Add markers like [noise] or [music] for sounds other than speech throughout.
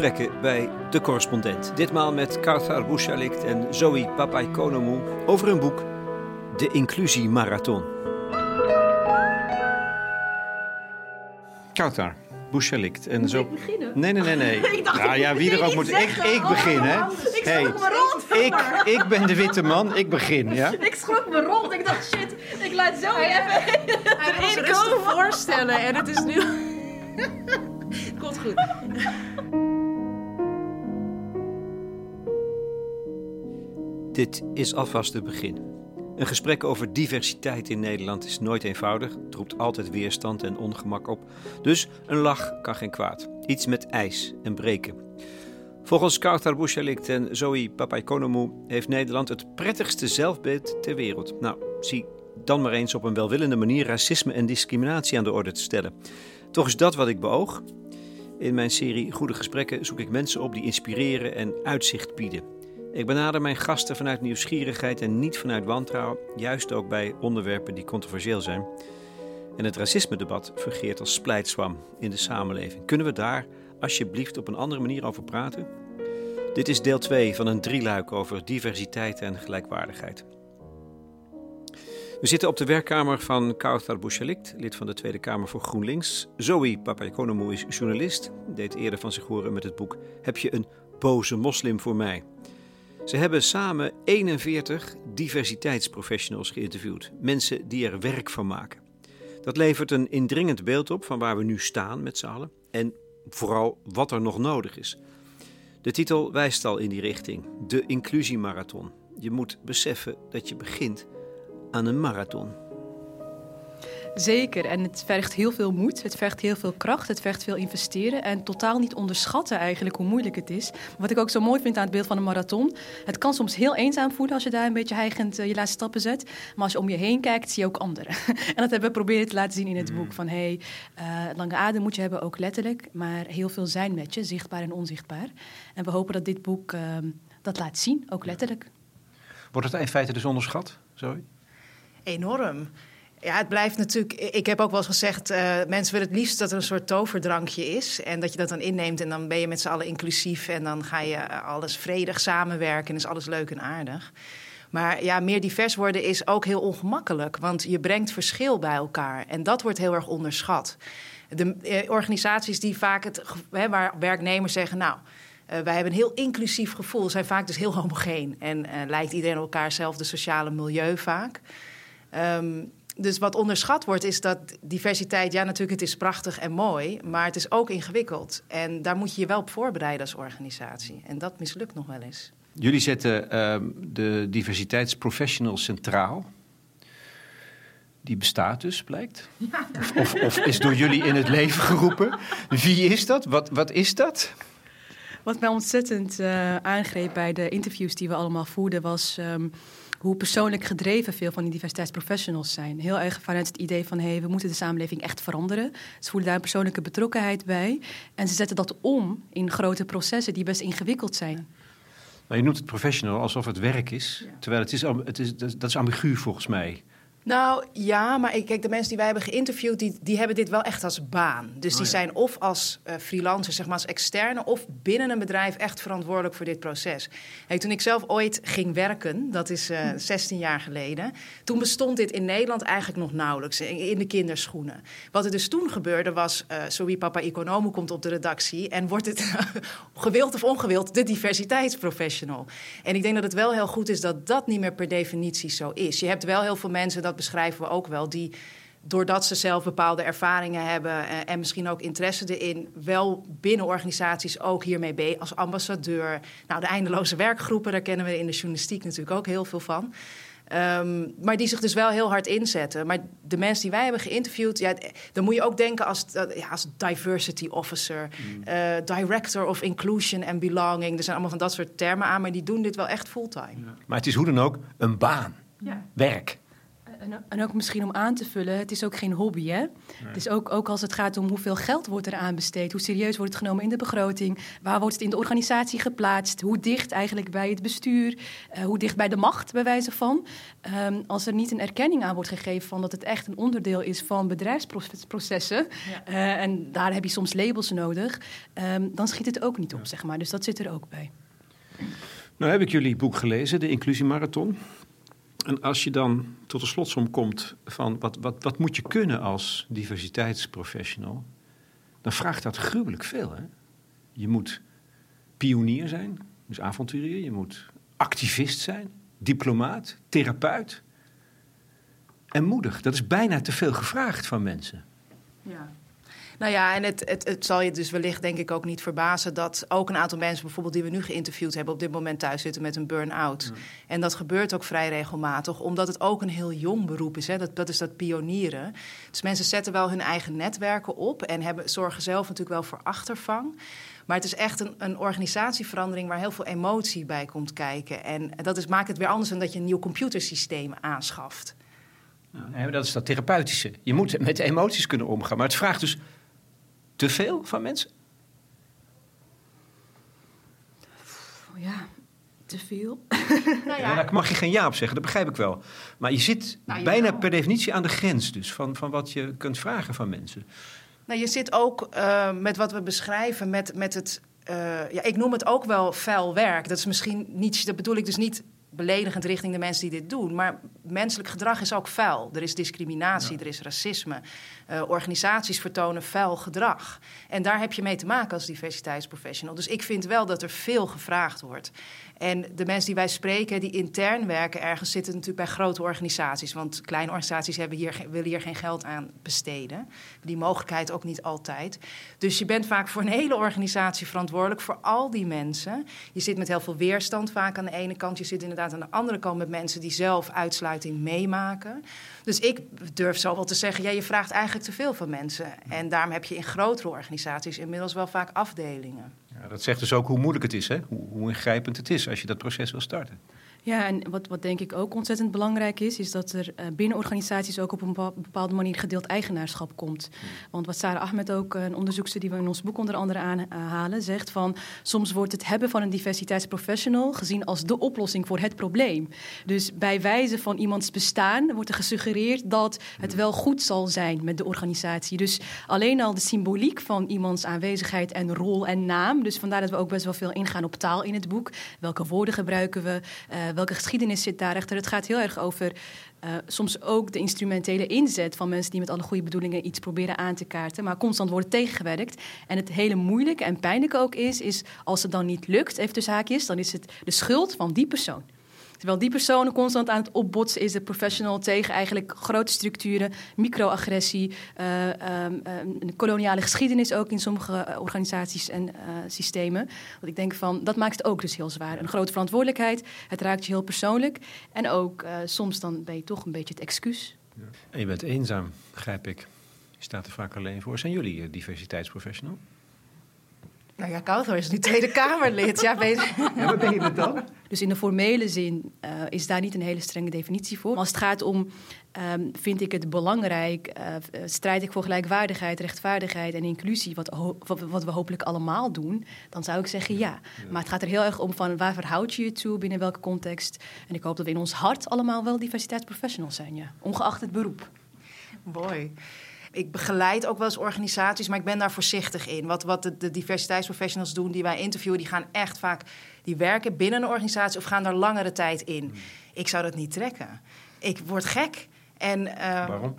gesprekken bij De Correspondent. Ditmaal met Kauthar Bouchalikt en Zoe Papaikonomou over hun boek De Inclusie Marathon. Kauthar Bouchalikt en Moet zo. ik beginnen? Nee, nee, nee, nee. [laughs] Ik dacht, ja, ik ja, moet wie er ook moet. Ik, zeggen. ik begin, hè? Oh, ik Hey, schrok me rond. ik, ik ben de witte man, ik begin, ja? [laughs] Ik schrok me rond. Ik dacht, shit, ik laat zo even Hij [laughs] rustig komen. voorstellen en het is nu... Dit is alvast het begin. Een gesprek over diversiteit in Nederland is nooit eenvoudig. Het roept altijd weerstand en ongemak op. Dus een lach kan geen kwaad. Iets met ijs en breken. Volgens Kautar Bouchalikt en Zoe Papaikonomou heeft Nederland het prettigste zelfbeeld ter wereld. Nou, zie dan maar eens op een welwillende manier racisme en discriminatie aan de orde te stellen. Toch is dat wat ik beoog. In mijn serie Goede Gesprekken zoek ik mensen op die inspireren en uitzicht bieden. Ik benader mijn gasten vanuit nieuwsgierigheid en niet vanuit wantrouwen, juist ook bij onderwerpen die controversieel zijn. En het racisme-debat fungeert als splijtswam in de samenleving. Kunnen we daar alsjeblieft op een andere manier over praten? Dit is deel 2 van een drieluik over diversiteit en gelijkwaardigheid. We zitten op de werkkamer van Kauthar Bouchalikt, lid van de Tweede Kamer voor GroenLinks. Zoe Papaikonomou is journalist, deed eerder van zich horen met het boek Heb je een boze moslim voor mij? Ze hebben samen 41 diversiteitsprofessionals geïnterviewd. Mensen die er werk van maken. Dat levert een indringend beeld op van waar we nu staan met z'n allen. En vooral wat er nog nodig is. De titel wijst al in die richting. De inclusiemarathon. Je moet beseffen dat je begint aan een marathon. Zeker, en het vergt heel veel moed, het vergt heel veel kracht, het vergt veel investeren en totaal niet onderschatten eigenlijk hoe moeilijk het is. Wat ik ook zo mooi vind aan het beeld van een marathon, het kan soms heel eenzaam voelen als je daar een beetje heigend eh, je laatste stappen zet, maar als je om je heen kijkt zie je ook anderen. [laughs] en dat hebben we proberen te laten zien in het boek, van hey, eh, lange adem moet je hebben, ook letterlijk, maar heel veel zijn met je, zichtbaar en onzichtbaar. En we hopen dat dit boek eh, dat laat zien, ook letterlijk. Wordt het in feite dus onderschat? Zoe? Enorm. Ja, het blijft natuurlijk. Ik heb ook wel eens gezegd: eh, mensen willen het liefst dat er een soort toverdrankje is. En dat je dat dan inneemt. En dan ben je met z'n allen inclusief. En dan ga je eh, alles vredig samenwerken. En is alles leuk en aardig. Maar ja, meer divers worden is ook heel ongemakkelijk. Want je brengt verschil bij elkaar. En dat wordt heel erg onderschat. De eh, organisaties die vaak het. waar werknemers zeggen: Nou. wij hebben een heel inclusief gevoel, zijn vaak dus heel homogeen. En lijkt iedereen elkaar hetzelfde sociale milieu vaak. Ehm, dus wat onderschat wordt, is dat diversiteit, ja, natuurlijk, het is prachtig en mooi, maar het is ook ingewikkeld. En daar moet je je wel op voorbereiden als organisatie. En dat mislukt nog wel eens. Jullie zetten ehm, de diversiteitsprofessional centraal. Die bestaat dus, blijkt. Of, of, of is door jullie in het leven geroepen. Wie is dat? Wat, wat is dat? Wat mij ontzettend eh, aangreep bij de interviews die we allemaal voerden, was ehm, hoe persoonlijk gedreven veel van die diversiteitsprofessionals zijn. Heel erg vanuit het idee van hey, we moeten de samenleving echt veranderen. Ze voelen daar een persoonlijke betrokkenheid bij. En ze zetten dat om in grote processen die best ingewikkeld zijn. Nou, je noemt het professional alsof het werk is. Terwijl het is, het is- dat is ambigu volgens mij. Nou ja, maar ik, kijk, de mensen die wij hebben geïnterviewd, die, die hebben dit wel echt als baan. Dus die ja. zijn of als eh freelancer, zeg maar als externe, of binnen een bedrijf echt verantwoordelijk voor dit proces. Hey, toen ik zelf ooit ging werken, dat is eh 16 jaar geleden, toen bestond dit in Nederland eigenlijk nog nauwelijks, in, in de kinderschoenen. Wat er dus toen gebeurde was, eh Sorry Papa Economo komt op de redactie en wordt het [laughs] gewild of ongewild de diversiteitsprofessional. En ik denk dat het wel heel goed is dat dat niet meer per definitie zo is. Je hebt wel heel veel mensen, dat beschrijven we ook wel, die doordat ze zelf bepaalde ervaringen hebben eh, en misschien ook interesse erin, wel binnen organisaties ook hiermee be als ambassadeur. Nou, de eindeloze werkgroepen, daar kennen we in de journalistiek natuurlijk ook heel veel van. Ehm, maar die zich dus wel heel hard inzetten. Maar de mensen die wij hebben geïnterviewd, ja, dan moet je ook denken als, ja, als diversity officer, eh, director of inclusion and belonging. Er zijn allemaal van dat soort termen aan, maar die doen dit wel echt fulltime. Maar het is hoe dan ook een baan. Ja. Werk. En, en, ook misschien om aan te vullen, het is ook geen hobby. Hè? Dus ook, ook als het gaat om hoeveel geld wordt er aan besteed, hoe serieus wordt het genomen in de begroting, waar wordt het in de organisatie geplaatst, hoe dicht eigenlijk bij het bestuur, uh, hoe dicht bij de macht, bij wijze van. Um, als er niet een erkenning aan wordt gegeven van dat het echt een onderdeel is van bedrijfsprocessen, ja. uh, en daar heb je soms labels nodig, um, dan schiet het ook niet op, zeg maar. Dus dat zit er ook bij. Nou heb ik jullie boek gelezen, De Inclusiemarathon. En als je dan tot de slotsom komt van wat, wat, wat moet je kunnen als diversiteitsprofessional, dan vraagt dat gruwelijk veel. Hè? Je moet pionier zijn, dus avonturier. Je moet activist zijn, diplomaat, therapeut. En moedig. Dat is bijna te veel gevraagd van mensen. Ja. Nou ja, en het, het, het zal je dus wellicht denk ik ook niet verbazen dat ook een aantal mensen bijvoorbeeld die we nu geïnterviewd hebben op dit moment thuis zitten met een burn-out. En dat gebeurt ook vrij regelmatig, omdat het ook een heel jong beroep is. Hè? Dat, dat is dat pionieren. Dus mensen zetten wel hun eigen netwerken op en hebben, zorgen zelf natuurlijk wel voor achtervang. Maar het is echt een, een, organisatieverandering waar heel veel emotie bij komt kijken. En dat is, maakt het weer anders dan dat je een nieuw computersysteem aanschaft. Dat is dat therapeutische. Je moet met emoties kunnen omgaan. Maar het vraagt dus te veel van mensen? Ja, te veel. [laughs] Nou ja. daar mag je geen ja op zeggen, dat begrijp ik wel. Maar je zit nou, bijna per definitie aan de grens dus van, van wat je kunt vragen van mensen. Nou, je zit ook uh, met wat we beschrijven, met, met het. Uh, ja, ik noem het ook wel vuil werk. Dat is misschien niet, dat bedoel ik dus niet beledigend richting de mensen die dit doen. Maar menselijk gedrag is ook vuil. Er is discriminatie, er is racisme. Uh, organisaties vertonen vuil gedrag. En daar heb je mee te maken als diversiteitsprofessional. Dus ik vind wel dat er veel gevraagd wordt. En de mensen die wij spreken, die intern werken ergens, zitten natuurlijk bij grote organisaties. Want kleine organisaties hebben hier, willen hier geen geld aan besteden. Die mogelijkheid ook niet altijd. Dus je bent vaak voor een hele organisatie verantwoordelijk voor al die mensen. Je zit met heel veel weerstand vaak aan de ene kant. Je zit inderdaad aan de andere kant met mensen die zelf uitsluiting meemaken. Dus ik durf zo wel te zeggen, ja, je vraagt eigenlijk te veel van mensen. En daarom heb je in grotere organisaties inmiddels wel vaak afdelingen. Ja, dat zegt dus ook hoe moeilijk het is, hè? Hoe, hoe ingrijpend het is als je dat proces wil starten. Ja, en wat, wat denk ik ook ontzettend belangrijk is, is dat er uh, binnen organisaties ook op een bepaalde manier gedeeld eigenaarschap komt. Hmm. Want wat Sarah Ahmed ook, een onderzoekster die we in ons boek onder andere aanhalen, zegt van soms wordt het hebben van een diversiteitsprofessional gezien als de oplossing voor het probleem. Dus bij wijze van iemands bestaan wordt er gesuggereerd dat het wel goed zal zijn met de organisatie. Dus alleen al de symboliek van iemands aanwezigheid en rol en naam. Dus vandaar dat we ook best wel veel ingaan op taal in het boek. Welke woorden gebruiken we? Uh, welke geschiedenis zit daarachter? Het gaat heel erg over uh, soms ook de instrumentele inzet van mensen die met alle goede bedoelingen iets proberen aan te kaarten, maar constant worden tegengewerkt. En het hele moeilijke en pijnlijke ook is, is als het dan niet lukt, even tussen haakjes, dan is het de schuld van die persoon. Terwijl die persoon constant aan het opbotsen is, de professional, tegen eigenlijk grote structuren, microagressie, uh, um, koloniale geschiedenis ook in sommige organisaties en uh, systemen. Want ik denk van, dat maakt het ook dus heel zwaar. Een grote verantwoordelijkheid, het raakt je heel persoonlijk. En ook soms dan ben je toch een beetje het excuus. Ja. En je bent eenzaam, begrijp ik. Je staat er vaak alleen voor. Zijn jullie diversiteitsprofessional? Nou ja, Kouter is nu Tweede Kamerlid. Ja, ben je... ja, ben je dan? Dus in de formele zin uh, is daar niet een hele strenge definitie voor. Maar als het gaat om, um, vind ik het belangrijk, uh, strijd ik voor gelijkwaardigheid, rechtvaardigheid en inclusie, wat, wat, we hopelijk allemaal doen, dan zou ik zeggen ja. ja. Maar het gaat er heel erg om van waar verhoud je je toe, binnen welke context. En ik hoop dat we in ons hart allemaal wel diversiteitsprofessionals zijn, ja. Ongeacht het beroep. Mooi. Ik begeleid ook wel eens organisaties, maar ik ben daar voorzichtig in. Wat, wat de, de diversiteitsprofessionals doen, die wij interviewen, die gaan echt vaak, die werken binnen een organisatie of gaan daar langere tijd in. Hmm. Ik zou dat niet trekken. Ik word gek. En, uh, Waarom?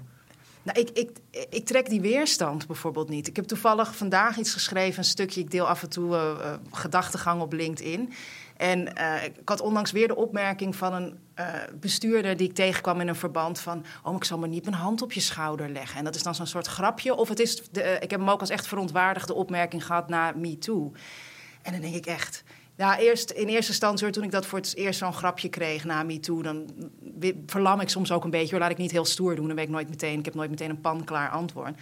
Nou, ik, ik, ik trek die weerstand bijvoorbeeld niet. Ik heb toevallig vandaag iets geschreven, een stukje. Ik deel af en toe uh, gedachtegang op LinkedIn. En uh, ik had onlangs weer de opmerking van een uh, bestuurder die ik tegenkwam in een verband van... oh, ik zal maar niet mijn hand op je schouder leggen. En dat is dan zo'n soort grapje. Of het is, de, uh, ik heb hem ook als echt verontwaardigde opmerking gehad na MeToo. En dan denk ik echt... Ja, eerst, in eerste instantie, toen ik dat voor het eerst zo'n grapje kreeg na MeToo... dan verlam ik soms ook een beetje. Hoor, laat ik niet heel stoer doen, dan weet ik nooit meteen... ik heb nooit meteen een panklaar antwoord.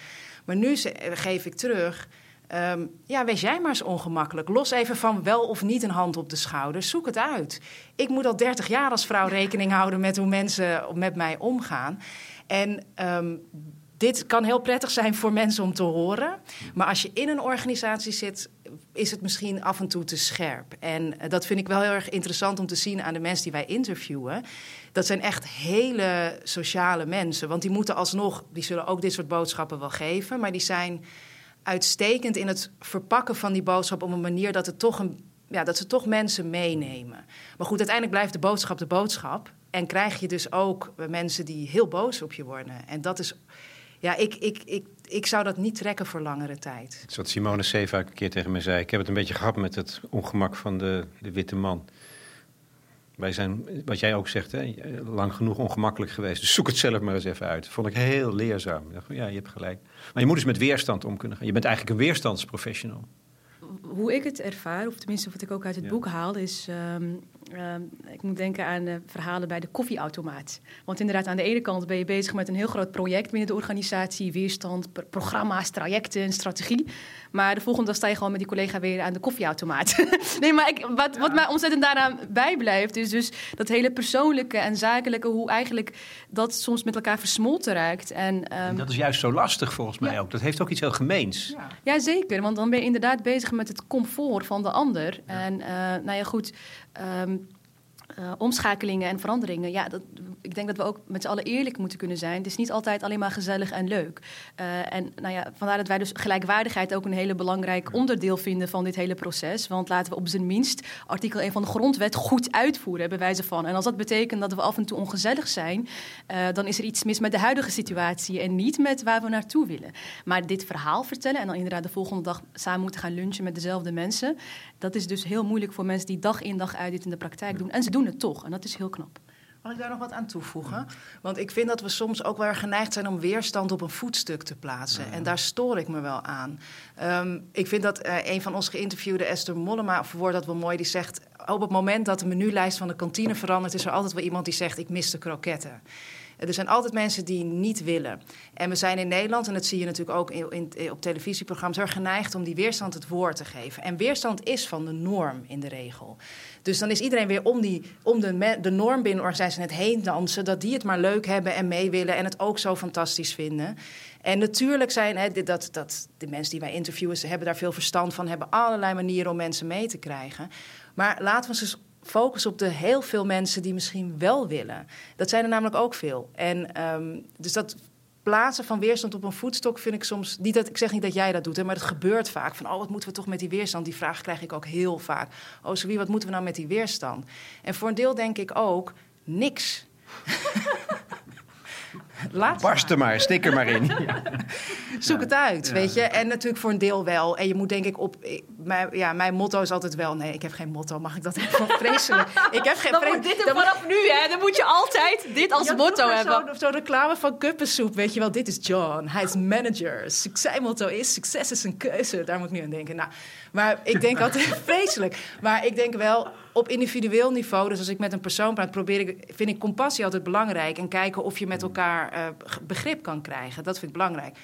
Maar nu geef ik terug Ehm, ja, wees jij maar eens ongemakkelijk. Los even van wel of niet een hand op de schouder. Zoek het uit. Ik moet al 30 jaar als vrouw rekening houden met hoe mensen met mij omgaan. En ehm, dit kan heel prettig zijn voor mensen om te horen. Maar als je in een organisatie zit, is het misschien af en toe te scherp. En eh, dat vind ik wel heel erg interessant om te zien aan de mensen die wij interviewen. Dat zijn echt hele sociale mensen. Want die moeten alsnog, die zullen ook dit soort boodschappen wel geven. Maar die zijn uitstekend in het verpakken van die boodschap op een manier dat, het toch een, ja, dat ze toch mensen meenemen. Maar goed, uiteindelijk blijft de boodschap de boodschap. En krijg je dus ook mensen die heel boos op je worden. En dat is ja, ik, ik, ik, ik zou dat niet trekken voor langere tijd. Dat wat Simone Seva een keer tegen me zei. Ik heb het een beetje gehad met het ongemak van de, de witte man. Wij zijn, wat jij ook zegt, hè, lang genoeg ongemakkelijk geweest. Dus zoek het zelf maar eens even uit. Dat vond ik heel leerzaam. Ja, je hebt gelijk. Maar je moet dus met weerstand om kunnen gaan. Je bent eigenlijk een weerstandsprofessional. Hoe ik het ervaar, of tenminste wat ik ook uit het boek haal, is ehm, Ehm, ik moet denken aan uh, verhalen bij de koffieautomaat. Want inderdaad, aan de ene kant ben je bezig met een heel groot project binnen de organisatie, weerstand, programma's, trajecten, strategie. Maar de volgende dag sta je gewoon met die collega weer aan de koffieautomaat. [laughs] nee, maar ik, wat, wat mij ontzettend daaraan bijblijft, is dus dat hele persoonlijke en zakelijke, hoe eigenlijk dat soms met elkaar versmolten raakt. En, ehm, dat is juist zo lastig volgens mij ook. Dat heeft ook iets heel gemeens. Ja. ja. zeker. Want dan ben je inderdaad bezig met het comfort van de ander. En uh, nou ja, goed. Um, uh, omschakelingen en veranderingen. Ja, dat, ik denk dat we ook met z'n allen eerlijk moeten kunnen zijn. Het is niet altijd alleen maar gezellig en leuk. Uh, en nou ja, vandaar dat wij dus gelijkwaardigheid ook een hele belangrijk onderdeel vinden van dit hele proces. Want laten we op zijn minst artikel 1 van de grondwet goed uitvoeren, bij wijze van. En als dat betekent dat we af en toe ongezellig zijn, uh, dan is er iets mis met de huidige situatie en niet met waar we naartoe willen. Maar dit verhaal vertellen en dan inderdaad de volgende dag samen moeten gaan lunchen met dezelfde mensen, dat is dus heel moeilijk voor mensen die dag in dag uit dit in de praktijk doen. En ze doen het toch. En dat is heel knap. Mag ik daar nog wat aan toevoegen? Want ik vind dat we soms ook wel geneigd zijn om weerstand op een voetstuk te plaatsen. En daar stoor ik me wel aan. Um, ik vind dat uh, een van ons geïnterviewde, Esther Mollema, verwoordt dat wel mooi. Die zegt, op het moment dat de menulijst van de kantine verandert... is er altijd wel iemand die zegt, ik mis de kroketten. Er zijn altijd mensen die niet willen. En we zijn in Nederland, en dat zie je natuurlijk ook in, in, op televisieprogramma's, er geneigd om die weerstand het woord te geven. En weerstand is van de norm in de regel. Dus dan is iedereen weer om, die, om de, de norm binnen organisatie het heen dansen, dat die het maar leuk hebben en mee willen en het ook zo fantastisch vinden. En natuurlijk zijn hè, dat, dat, de mensen die wij interviewen, ze hebben daar veel verstand van, hebben allerlei manieren om mensen mee te krijgen. Maar laten we eens focus op de heel veel mensen die misschien wel willen. Dat zijn er namelijk ook veel. En um, dus dat plaatsen van weerstand op een voetstok vind ik soms niet dat ik zeg niet dat jij dat doet, hè, maar het gebeurt vaak. Van oh, wat moeten we toch met die weerstand? Die vraag krijg ik ook heel vaak. Oh, wie wat moeten we nou met die weerstand? En voor een deel denk ik ook niks. [laughs] Laat Barst er maar, stik er maar in. [laughs] Zoek het uit, weet je. En natuurlijk voor een deel wel. En je moet denk ik op... mijn, ja, mijn motto is altijd wel... Nee, ik heb geen motto. Mag ik dat even vreselijk? [laughs] Ik heb geen... Dan moet dit er vanaf nu, hè. Dan moet je altijd dit als motto hebben. Zo'n zo reclame van kuppensoep, weet je wel. Dit is John. Hij is manager. Zijn motto is... Succes is een keuze. Daar moet ik nu aan denken. Nou, maar ik denk [laughs] altijd vreselijk. Maar ik denk wel op individueel niveau, dus als ik met een persoon praat, probeer ik, vind ik compassie altijd belangrijk. En kijken of je met elkaar uh, begrip kan krijgen. Dat vind ik belangrijk.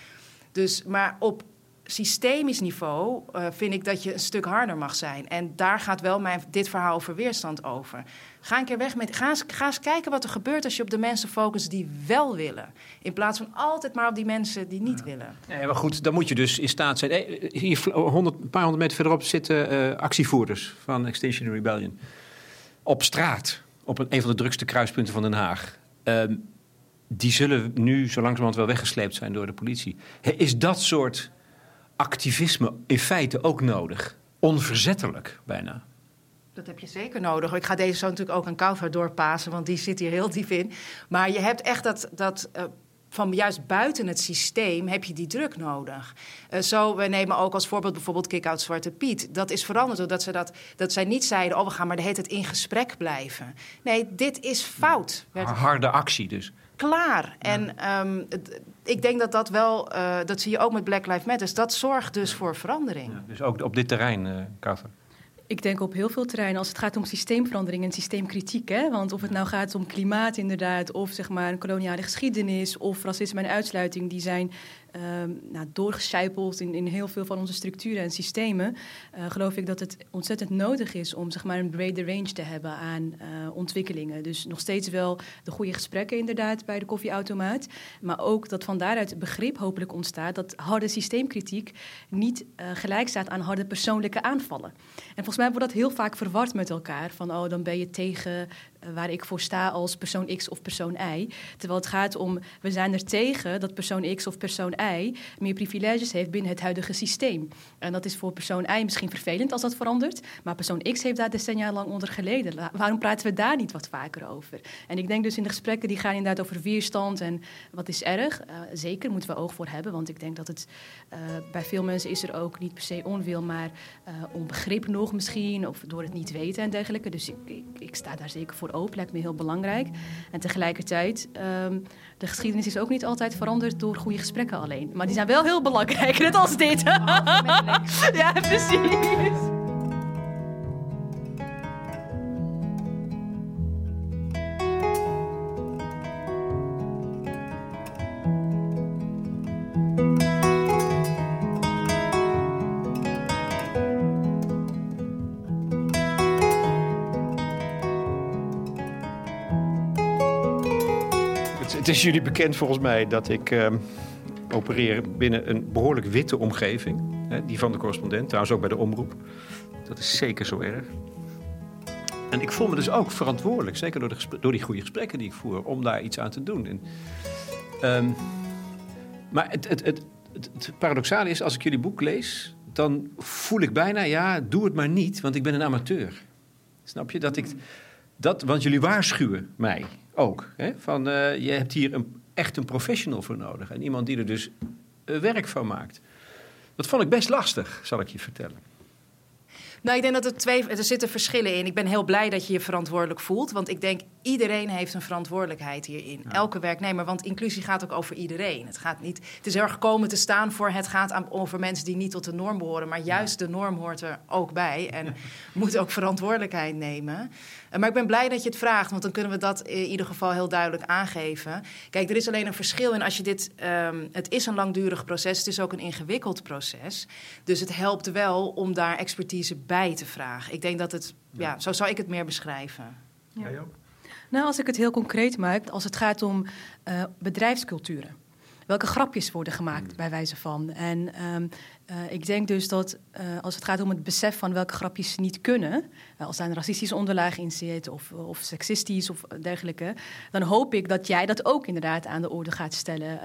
Dus, maar op systemisch niveau uh, vind ik dat je een stuk harder mag zijn. En daar gaat wel mijn, dit verhaal over weerstand over. Ga een keer weg met. Ga eens, ga eens kijken wat er gebeurt als je op de mensen focust die wel willen. In plaats van altijd maar op die mensen die niet willen. Nee, maar goed, dan moet je dus in staat zijn. Eh, hier, 100, een paar honderd meter verderop zitten uh, actievoerders van Extinction Rebellion. Op straat, op een, een van de drukste kruispunten van Den Haag. Uh, die zullen nu zo langzamerhand wel weggesleept zijn door de politie. Is dat soort activisme in feite ook nodig? Onverzettelijk bijna. Dat heb je zeker nodig. Ik ga deze zo natuurlijk ook aan Kouver doorpassen, want die zit hier heel diep in. Maar je hebt echt dat, dat uh, van juist buiten het systeem heb je die druk nodig. Uh, zo, we nemen ook als voorbeeld bijvoorbeeld Kick-Out Zwarte Piet. Dat is veranderd doordat ze dat, dat zij niet zeiden... oh, we gaan maar de hele tijd in gesprek blijven. Nee, dit is fout. Harde actie dus. Klaar. En um, het, ik denk dat dat wel... Uh, dat zie je ook met Black Lives Matter. Dat zorgt dus voor verandering. Ja, dus ook op dit terrein, uh. Ik denk op heel veel terreinen als het gaat om systeemverandering en systeemkritiek. Hè? Want of het nou gaat om klimaat inderdaad, of zeg maar een koloniale geschiedenis, of racisme en uitsluiting, die zijn um, nou, doorgecijpeld in, in heel veel van onze structuren en systemen, uh, geloof ik dat het ontzettend nodig is om zeg maar, een brede range te hebben aan uh, ontwikkelingen. Dus nog steeds wel de goede gesprekken inderdaad bij de koffieautomaat, maar ook dat van daaruit begrip hopelijk ontstaat dat harde systeemkritiek niet uh, gelijk staat aan harde persoonlijke aanvallen. En volgens mij wordt dat heel vaak verward met elkaar, van oh dan ben je tegen waar ik voor sta als persoon X of persoon Y. Terwijl het gaat om, we zijn er tegen dat persoon X of persoon Y meer privileges heeft binnen het huidige systeem. En dat is voor persoon Y misschien vervelend als dat verandert, maar persoon X heeft daar decennia lang onder geleden. Waarom praten we daar niet wat vaker over? En ik denk dus in de gesprekken die gaan inderdaad over weerstand en wat is erg. Uh, zeker moeten we oog voor hebben, want ik denk dat het uh, bij veel mensen is er ook niet per se onwil, maar onbegrip nog misschien, of door het niet weten en dergelijke. Dus ik, ik, ik sta daar zeker voor lijkt me heel belangrijk. En tegelijkertijd, um, de geschiedenis is ook niet altijd veranderd door goede gesprekken alleen. Maar die zijn wel heel belangrijk, [laughs] net als dit. [laughs] ja, precies. Is jullie bekend volgens mij dat ik uh, opereer binnen een behoorlijk witte omgeving. Hè, die van de correspondent, trouwens ook bij de omroep. Dat is zeker zo erg. En ik voel me dus ook verantwoordelijk, zeker door, de door die goede gesprekken die ik voer, om daar iets aan te doen. En, um, maar het, het, het, het, paradoxale is, als ik jullie boek lees, dan voel ik bijna, ja, doe het maar niet, want ik ben een amateur. Snap je? Dat ik, dat, want jullie waarschuwen mij ook. Hè? Van, uh, je hebt hier een, echt een professional voor nodig. En iemand die er dus uh, werk van maakt. Dat vond ik best lastig, zal ik je vertellen. Nou, ik denk dat er twee. Er zitten verschillen in. Ik ben heel blij dat je je verantwoordelijk voelt. Want ik denk iedereen heeft een verantwoordelijkheid hierin. Ja. Elke werknemer. Want inclusie gaat ook over iedereen. Het, gaat niet, het is heel erg komen te staan voor. Het gaat aan, over mensen die niet tot de norm behoren. Maar juist de norm hoort er ook bij. En [laughs] moet ook verantwoordelijkheid nemen. Maar ik ben blij dat je het vraagt. Want dan kunnen we dat in ieder geval heel duidelijk aangeven. Kijk, er is alleen een verschil in als je dit. Um, het is een langdurig proces. Het is ook een ingewikkeld proces. Dus het helpt wel om daar expertise bij bij te vragen. Ik denk dat het, ja, zo zou ik het meer beschrijven. Ja. Nou, als ik het heel concreet maak, als het gaat om uh, bedrijfsculturen. Welke grapjes worden gemaakt mm. bij wijze van? En um, uh, ik denk dus dat uh, als het gaat om het besef van welke grapjes niet kunnen, als daar een racistische onderlaag in zit of, of seksistisch of dergelijke, dan hoop ik dat jij dat ook inderdaad aan de orde gaat stellen.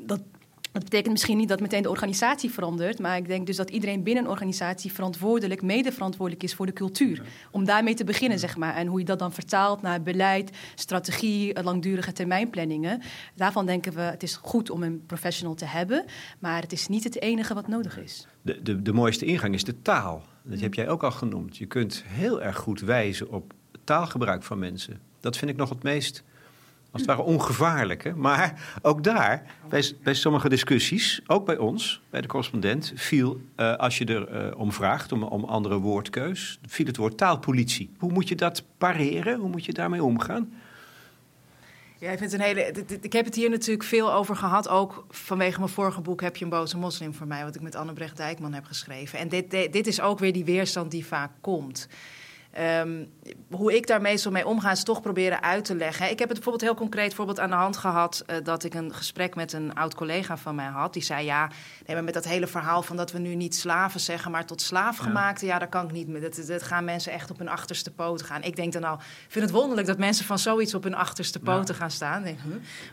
dat dat betekent misschien niet dat meteen de organisatie verandert, maar ik denk dus dat iedereen binnen een organisatie verantwoordelijk, mede verantwoordelijk is voor de cultuur. Om daarmee te beginnen, zeg maar. En hoe je dat dan vertaalt naar beleid, strategie, langdurige termijnplanningen. Daarvan denken we, het is goed om een professional te hebben, maar het is niet het enige wat nodig is. De, de, de mooiste ingang is de taal. Dat heb jij ook al genoemd. Je kunt heel erg goed wijzen op taalgebruik van mensen. Dat vind ik nog het meest als het ware ongevaarlijk. Hè? Maar ook daar, bij, bij, sommige discussies, ook bij ons, bij de correspondent, viel, uh, als je er uh, om vraagt, om, om andere woordkeus, viel het woord taalpolitie. Hoe moet je dat pareren? Hoe moet je daarmee omgaan? Ja, ik, vind een hele, ik heb het hier natuurlijk veel over gehad. Ook vanwege mijn vorige boek Heb je een boze moslim voor mij, wat ik met Annebrecht Dijkman heb geschreven. En dit, dit is ook weer die weerstand die vaak komt. Um, hoe ik daar meestal mee omga, is toch proberen uit te leggen. Ik heb het bijvoorbeeld heel concreet voorbeeld aan de hand gehad. Uh, dat ik een gesprek met een oud collega van mij had. Die zei: Ja, nee, maar met dat hele verhaal van dat we nu niet slaven zeggen, maar tot slaafgemaakte. Ja, ja daar kan ik niet mee. Dat, dat, gaan mensen echt op hun achterste poten gaan. Ik denk dan ik vind het wonderlijk dat mensen van zoiets op hun achterste poten ja. gaan staan. Denk?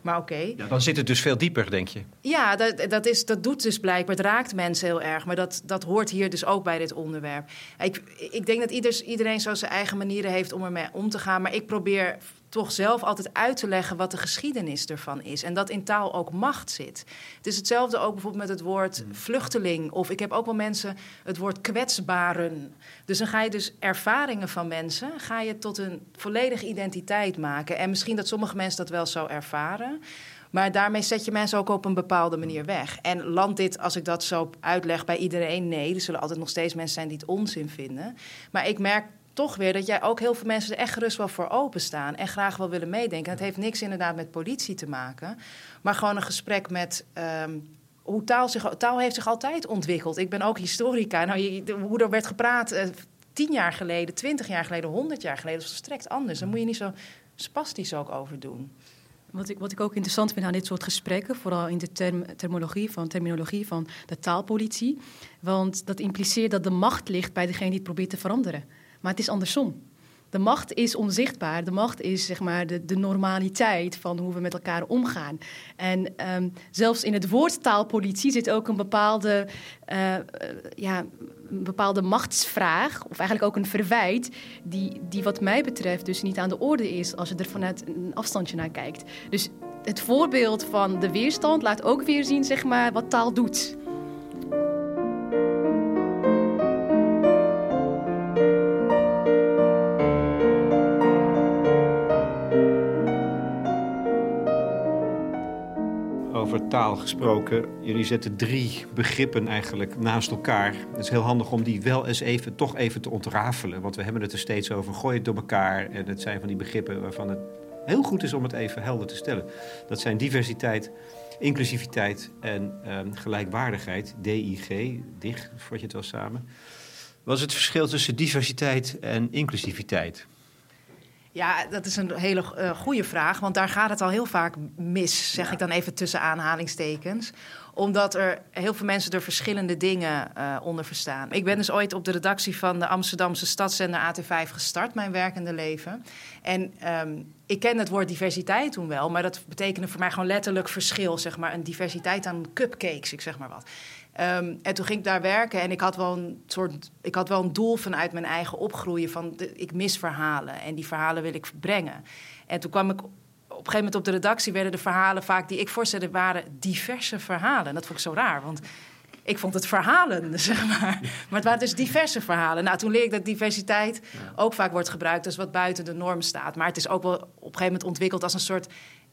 Maar oké. Okay. Ja, dan zit het dus veel dieper, denk je? Ja, dat, dat, is, dat doet dus blijkbaar. Het raakt mensen heel erg. Maar dat, dat hoort hier dus ook bij dit onderwerp. Ik, ik denk dat ieders, iedereen zo zijn eigen manieren heeft om ermee om te gaan. Maar ik probeer toch zelf altijd uit te leggen wat de geschiedenis ervan is. En dat in taal ook macht zit. Het is hetzelfde ook bijvoorbeeld met het woord mm. vluchteling. Of ik heb ook wel mensen het woord kwetsbaren. Dus dan ga je dus ervaringen van mensen... ga je tot een volledige identiteit maken. En misschien dat sommige mensen dat wel zo ervaren... Maar daarmee zet je mensen ook op een bepaalde manier weg. En landt dit, als ik dat zo uitleg, bij iedereen? Nee, er zullen altijd nog steeds mensen zijn die het onzin vinden. Maar ik merk toch weer dat jij ook heel veel mensen er echt gerust wel voor openstaan en graag wel willen meedenken. Het heeft niks inderdaad met politie te maken, maar gewoon een gesprek met. ehm, hoe taal zich, taal heeft zich altijd ontwikkeld. Ik ben ook historica. Nou, hoe er werd gepraat eh, tien jaar geleden, twintig jaar geleden, honderd jaar geleden, is volstrekt anders. Daar moet je niet zo spastisch ook over doen. Wat ik, wat ik ook interessant vind aan dit soort gesprekken, vooral in de term, terminologie, van, terminologie van de taalpolitie. Want dat impliceert dat de macht ligt bij degene die het probeert te veranderen. Maar het is andersom. De macht is onzichtbaar. De macht is zeg maar de, de normaliteit van hoe we met elkaar omgaan. En ehm, zelfs in het woord taalpolitie zit ook een bepaalde, eh, eh, ja, een bepaalde machtsvraag, of eigenlijk ook een verwijt, die, die wat mij betreft dus niet aan de orde is als je er vanuit een afstandje naar kijkt. Dus het voorbeeld van de weerstand laat ook weer zien zeg maar, wat taal doet. Taal gesproken, jullie zetten drie begrippen eigenlijk naast elkaar. Het is heel handig om die wel eens even, toch even te ontrafelen. Want we hebben het er steeds over, gooi het door elkaar. En het zijn van die begrippen waarvan het heel goed is om het even helder te stellen. Dat zijn diversiteit, inclusiviteit en ehm, gelijkwaardigheid. DIG, DIG, vat je het wel samen. Wat is het verschil tussen diversiteit en inclusiviteit? Ja, dat is een hele uh, goede vraag, want daar gaat het al heel vaak mis, zeg ik dan even tussen aanhalingstekens. Omdat er heel veel mensen er verschillende dingen uh, onder verstaan. Ik ben dus ooit op de redactie van de Amsterdamse stadszender AT5 gestart, mijn werkende leven. En um, ik ken het woord diversiteit toen wel, maar dat betekende voor mij gewoon letterlijk verschil, zeg maar. Een diversiteit aan cupcakes, ik zeg maar wat. Um, en toen ging ik daar werken en ik had wel een soort, ik had wel een doel vanuit mijn eigen opgroeien van de, ik mis verhalen en die verhalen wil ik brengen. En toen kwam ik op een gegeven moment op de redactie werden de verhalen vaak die ik voorstelde waren diverse verhalen. En dat vond ik zo raar, want ik vond het verhalen, [laughs] zeg maar. Maar het waren dus diverse verhalen. Nou, toen leerde ik dat diversiteit ook vaak wordt gebruikt als wat buiten de norm staat. Maar het is ook wel op een gegeven moment ontwikkeld als een soort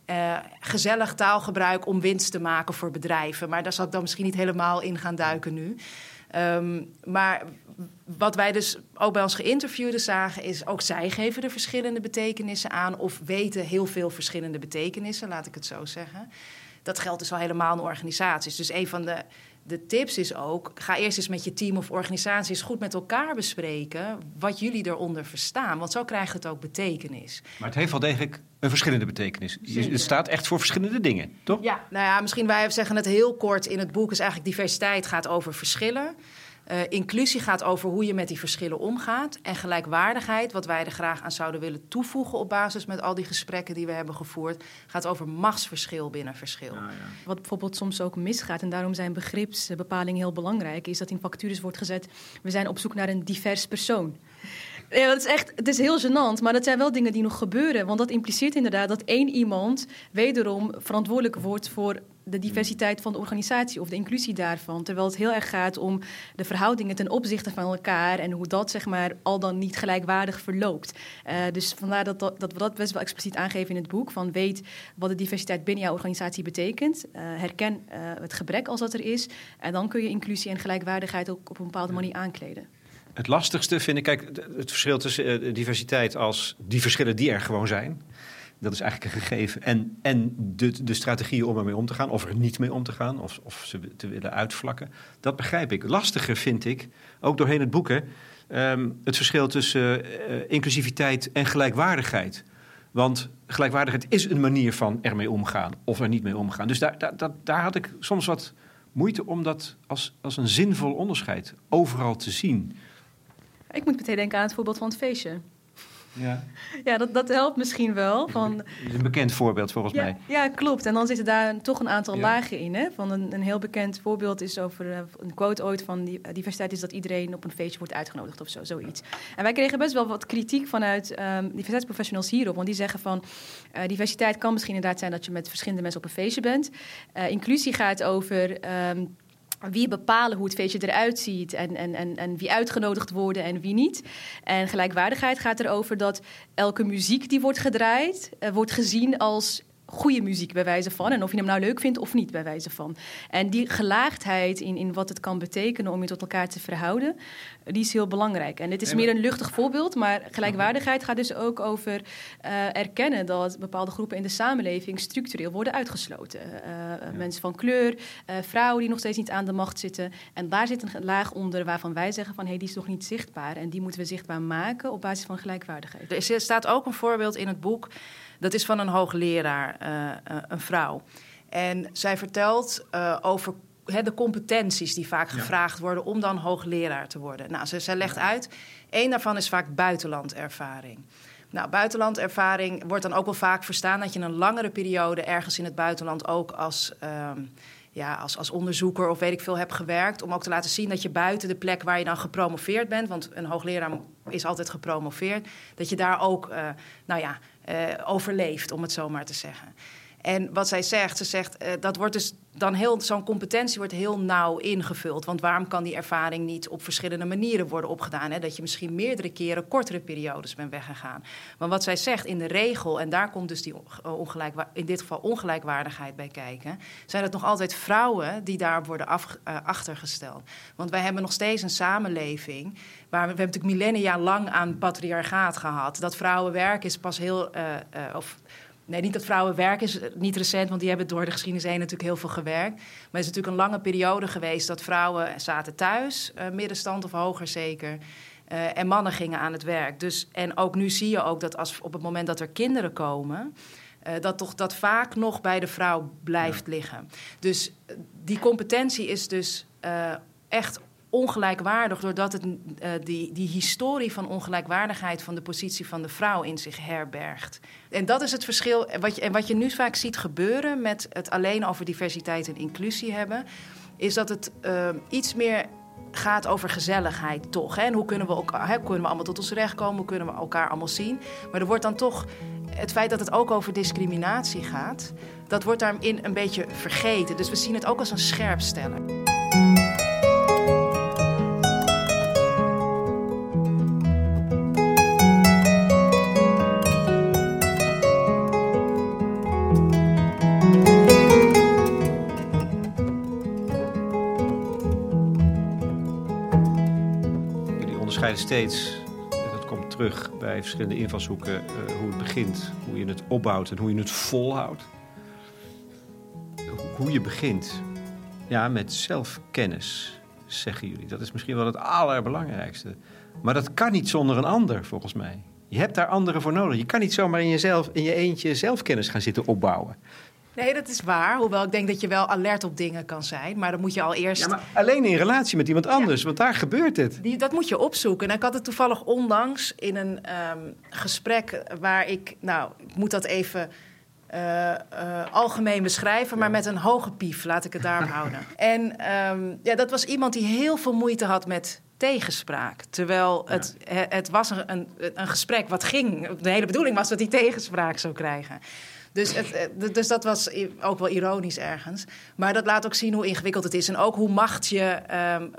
uh, gezellig taalgebruik om winst te maken voor bedrijven. Maar daar zal ik dan misschien niet helemaal in gaan duiken nu. Um, maar wat wij dus ook bij ons geïnterviewden zagen, is ook zij geven er verschillende betekenissen aan of weten heel veel verschillende betekenissen, laat ik het zo zeggen. Dat geldt dus al helemaal in organisaties. Dus een van de, de tips is ook: ga eerst eens met je team of organisatie eens goed met elkaar bespreken wat jullie eronder verstaan. Want zo krijgt het ook betekenis. Maar het heeft wel degelijk een verschillende betekenis. Het staat echt voor verschillende dingen, toch? Ja, nou ja, misschien wij zeggen het heel kort in het boek. Is eigenlijk diversiteit gaat over verschillen. Uh, inclusie gaat over hoe je met die verschillen omgaat. En gelijkwaardigheid, wat wij er graag aan zouden willen toevoegen op basis met al die gesprekken die we hebben gevoerd, gaat over machtsverschil binnen verschil. Ja, ja. Wat bijvoorbeeld soms ook misgaat, en daarom zijn begripsbepalingen heel belangrijk, is dat in vacatures wordt gezet: we zijn op zoek naar een divers persoon. Ja, dat is echt, het is heel gênant, maar dat zijn wel dingen die nog gebeuren. Want dat impliceert inderdaad dat één iemand wederom verantwoordelijk wordt voor de diversiteit van de organisatie of de inclusie daarvan. Terwijl het heel erg gaat om de verhoudingen ten opzichte van elkaar en hoe dat zeg maar al dan niet gelijkwaardig verloopt. Uh, dus vandaar dat, dat, dat, we dat best wel expliciet aangeven in het boek. Van weet wat de diversiteit binnen jouw organisatie betekent. Uh, herken uh, het gebrek als dat er is. En dan kun je inclusie en gelijkwaardigheid ook op een bepaalde manier aankleden. Het lastigste vind ik, kijk, het verschil tussen diversiteit als die verschillen die er gewoon zijn. Dat is eigenlijk een gegeven. En, en de, de strategieën om ermee om te gaan, of er niet mee om te gaan, of, of ze te willen uitvlakken. Dat begrijp ik. Lastiger vind ik, ook doorheen het boek, hè, um, het verschil tussen uh, inclusiviteit en gelijkwaardigheid. Want gelijkwaardigheid is een manier van ermee omgaan of er niet mee omgaan. Dus daar, daar, daar, daar had ik soms wat moeite om dat als, als een zinvol onderscheid overal te zien. Ik moet meteen denken aan het voorbeeld van het feestje. Ja, ja dat, dat helpt misschien wel. Van, dat is een bekend voorbeeld volgens ja, mij. Ja, klopt. En dan zitten daar toch een aantal ja. lagen in. Hè? Van een, een heel bekend voorbeeld is over uh, een quote ooit van die, uh, diversiteit is dat iedereen op een feestje wordt uitgenodigd of zo, zoiets. En wij kregen best wel wat kritiek vanuit um, diversiteitsprofessionals hierop. Want die zeggen van uh, diversiteit kan misschien inderdaad zijn dat je met verschillende mensen op een feestje bent. inclusie gaat over. Um, wie bepalen hoe het feestje eruit ziet en, en, en, en wie uitgenodigd worden en wie niet. En gelijkwaardigheid gaat erover dat elke muziek die wordt gedraaid, uh, wordt gezien als goede muziek bij wijze van. En of je hem nou leuk vindt of niet bij wijze van. En die gelaagdheid in, in wat het kan betekenen om je tot elkaar te verhouden, die is heel belangrijk. En dit is meer een luchtig voorbeeld, maar gelijkwaardigheid gaat dus ook over uh, erkennen dat bepaalde groepen in de samenleving structureel worden uitgesloten. Uh, Mensen van kleur, uh, vrouwen die nog steeds niet aan de macht zitten. En daar zit een laag onder waarvan wij zeggen van hé, hey, die is nog niet zichtbaar. En die moeten we zichtbaar maken op basis van gelijkwaardigheid. Er staat ook een voorbeeld in het boek, dat is van een hoogleraar, een vrouw. En zij vertelt over de competenties die vaak gevraagd worden om dan hoogleraar te worden. Nou, ze, ze legt uit, één daarvan is vaak buitenlandervaring. Nou, buitenlandervaring wordt dan ook wel vaak verstaan dat je een langere periode ergens in het buitenland ook als, um, ja, als, als onderzoeker of weet ik veel hebt gewerkt. Om ook te laten zien dat je buiten de plek waar je dan gepromoveerd bent, want een hoogleraar is altijd gepromoveerd, dat je daar ook, uh, nou ja, overleeft, om het zo maar te zeggen. En wat zij zegt, ze zegt, uh, dat wordt dus dan heel, zo'n competentie wordt heel nauw ingevuld. Want waarom kan die ervaring niet op verschillende manieren worden opgedaan? Hè? Dat je misschien meerdere keren kortere periodes bent weggegaan. Want wat zij zegt in de regel, en daar komt dus die ongelijk, in dit geval ongelijkwaardigheid bij kijken, zijn het nog altijd vrouwen die daar worden achtergesteld. Want wij hebben nog steeds een samenleving waar we, we hebben natuurlijk millennia lang aan patriarchaat gehad. Dat vrouwenwerk is pas heel, uh, of Nee, niet dat vrouwen werken is niet recent, want die hebben door de geschiedenis heen natuurlijk heel veel gewerkt. Maar het is natuurlijk een lange periode geweest dat vrouwen zaten thuis, uh, middenstand of hoger zeker. Uh, en mannen gingen aan het werk. Dus, en ook nu zie je ook dat als, op het moment dat er kinderen komen, uh, dat toch dat vaak nog bij de vrouw blijft liggen. Dus die competentie is dus echt ongelijkwaardig, doordat het uh, die, die historie van ongelijkwaardigheid van de positie van de vrouw in zich herbergt. En dat is het verschil. Wat je, en wat je nu vaak ziet gebeuren met het alleen over diversiteit en inclusie hebben, is dat het uh, iets meer gaat over gezelligheid toch. En hoe kunnen we, elkaar, hè, kunnen we allemaal tot ons recht komen? Hoe kunnen we elkaar allemaal zien? Maar er wordt dan toch het feit dat het ook over discriminatie gaat, dat wordt daarin een beetje vergeten. Dus we zien het ook als een scherpsteller. Steeds, dat komt terug bij verschillende invalshoeken, uh, hoe het begint, hoe je het opbouwt en hoe je het volhoudt. Hoe je begint, ja, met zelfkennis, zeggen jullie. Dat is misschien wel het allerbelangrijkste. Maar dat kan niet zonder een ander, volgens mij. Je hebt daar anderen voor nodig. Je kan niet zomaar in, jezelf, in je eentje zelfkennis gaan zitten opbouwen. Nee, dat is waar. Hoewel ik denk dat je wel alert op dingen kan zijn. Maar dan moet je al eerst. Ja, maar alleen in relatie met iemand anders, ja. want daar gebeurt het. Die, dat moet je opzoeken. En ik had het toevallig onlangs in een um, gesprek waar ik. Nou, ik moet dat even. Uh, uh, algemeen beschrijven, maar met een hoge pief, laat ik het daarop houden. [laughs] En um, ja, dat was iemand die heel veel moeite had met tegenspraak. Terwijl het, het was een, een, een gesprek wat ging. De hele bedoeling was dat hij tegenspraak zou krijgen. Dus, het, eh, dus dat was ook wel ironisch ergens. Maar dat laat ook zien hoe ingewikkeld het is. En ook hoe macht je, um,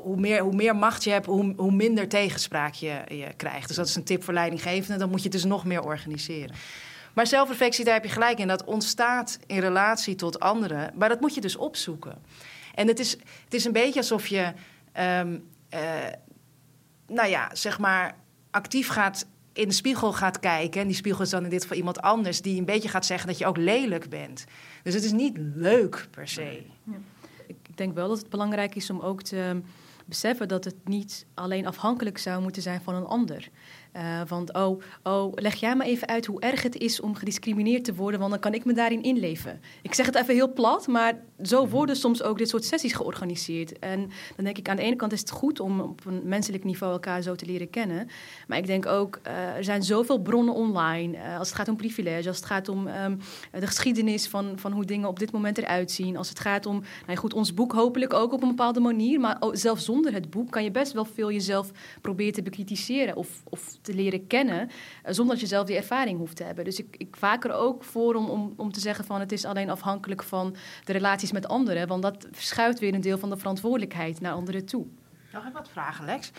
hoe, meer, hoe meer macht je hebt, hoe, hoe minder tegenspraak je, je krijgt. Dus dat is een tip voor leidinggevenden. Dan moet je dus nog meer organiseren. Maar zelfreflectie, daar heb je gelijk in. Dat ontstaat in relatie tot anderen. Maar dat moet je dus opzoeken. En het is, het is een beetje alsof je, um, uh, nou ja, zeg maar, actief gaat in de spiegel gaat kijken. En die spiegel is dan in dit geval iemand anders die een beetje gaat zeggen dat je ook lelijk bent. Dus het is niet leuk per se. Ja. Ik denk wel dat het belangrijk is om ook te beseffen dat het niet alleen afhankelijk zou moeten zijn van een ander. Uh, want oh, oh, leg jij maar even uit hoe erg het is om gediscrimineerd te worden, want dan kan ik me daarin inleven. Ik zeg het even heel plat, maar zo mhm. worden soms ook dit soort sessies georganiseerd. En dan denk ik, aan de ene kant is het goed om op een menselijk niveau elkaar zo te leren kennen. Maar ik denk ook, uh, er zijn zoveel bronnen online. Uh, als het gaat om privilege, als het gaat om um, de geschiedenis van, van hoe dingen op dit moment eruit zien. Als het gaat om, nou goed, ons boek hopelijk ook op een bepaalde manier. Maar zelfs zonder het boek kan je best wel veel jezelf proberen te bekritiseren of, of te leren kennen, uh, zonder dat je zelf die ervaring hoeft te hebben. Dus ik, ik vaak er ook voor om, om, om te zeggen van het is alleen afhankelijk van de relaties met anderen, want dat verschuift weer een deel van de verantwoordelijkheid naar anderen toe. Nog even wat vragen, Lex.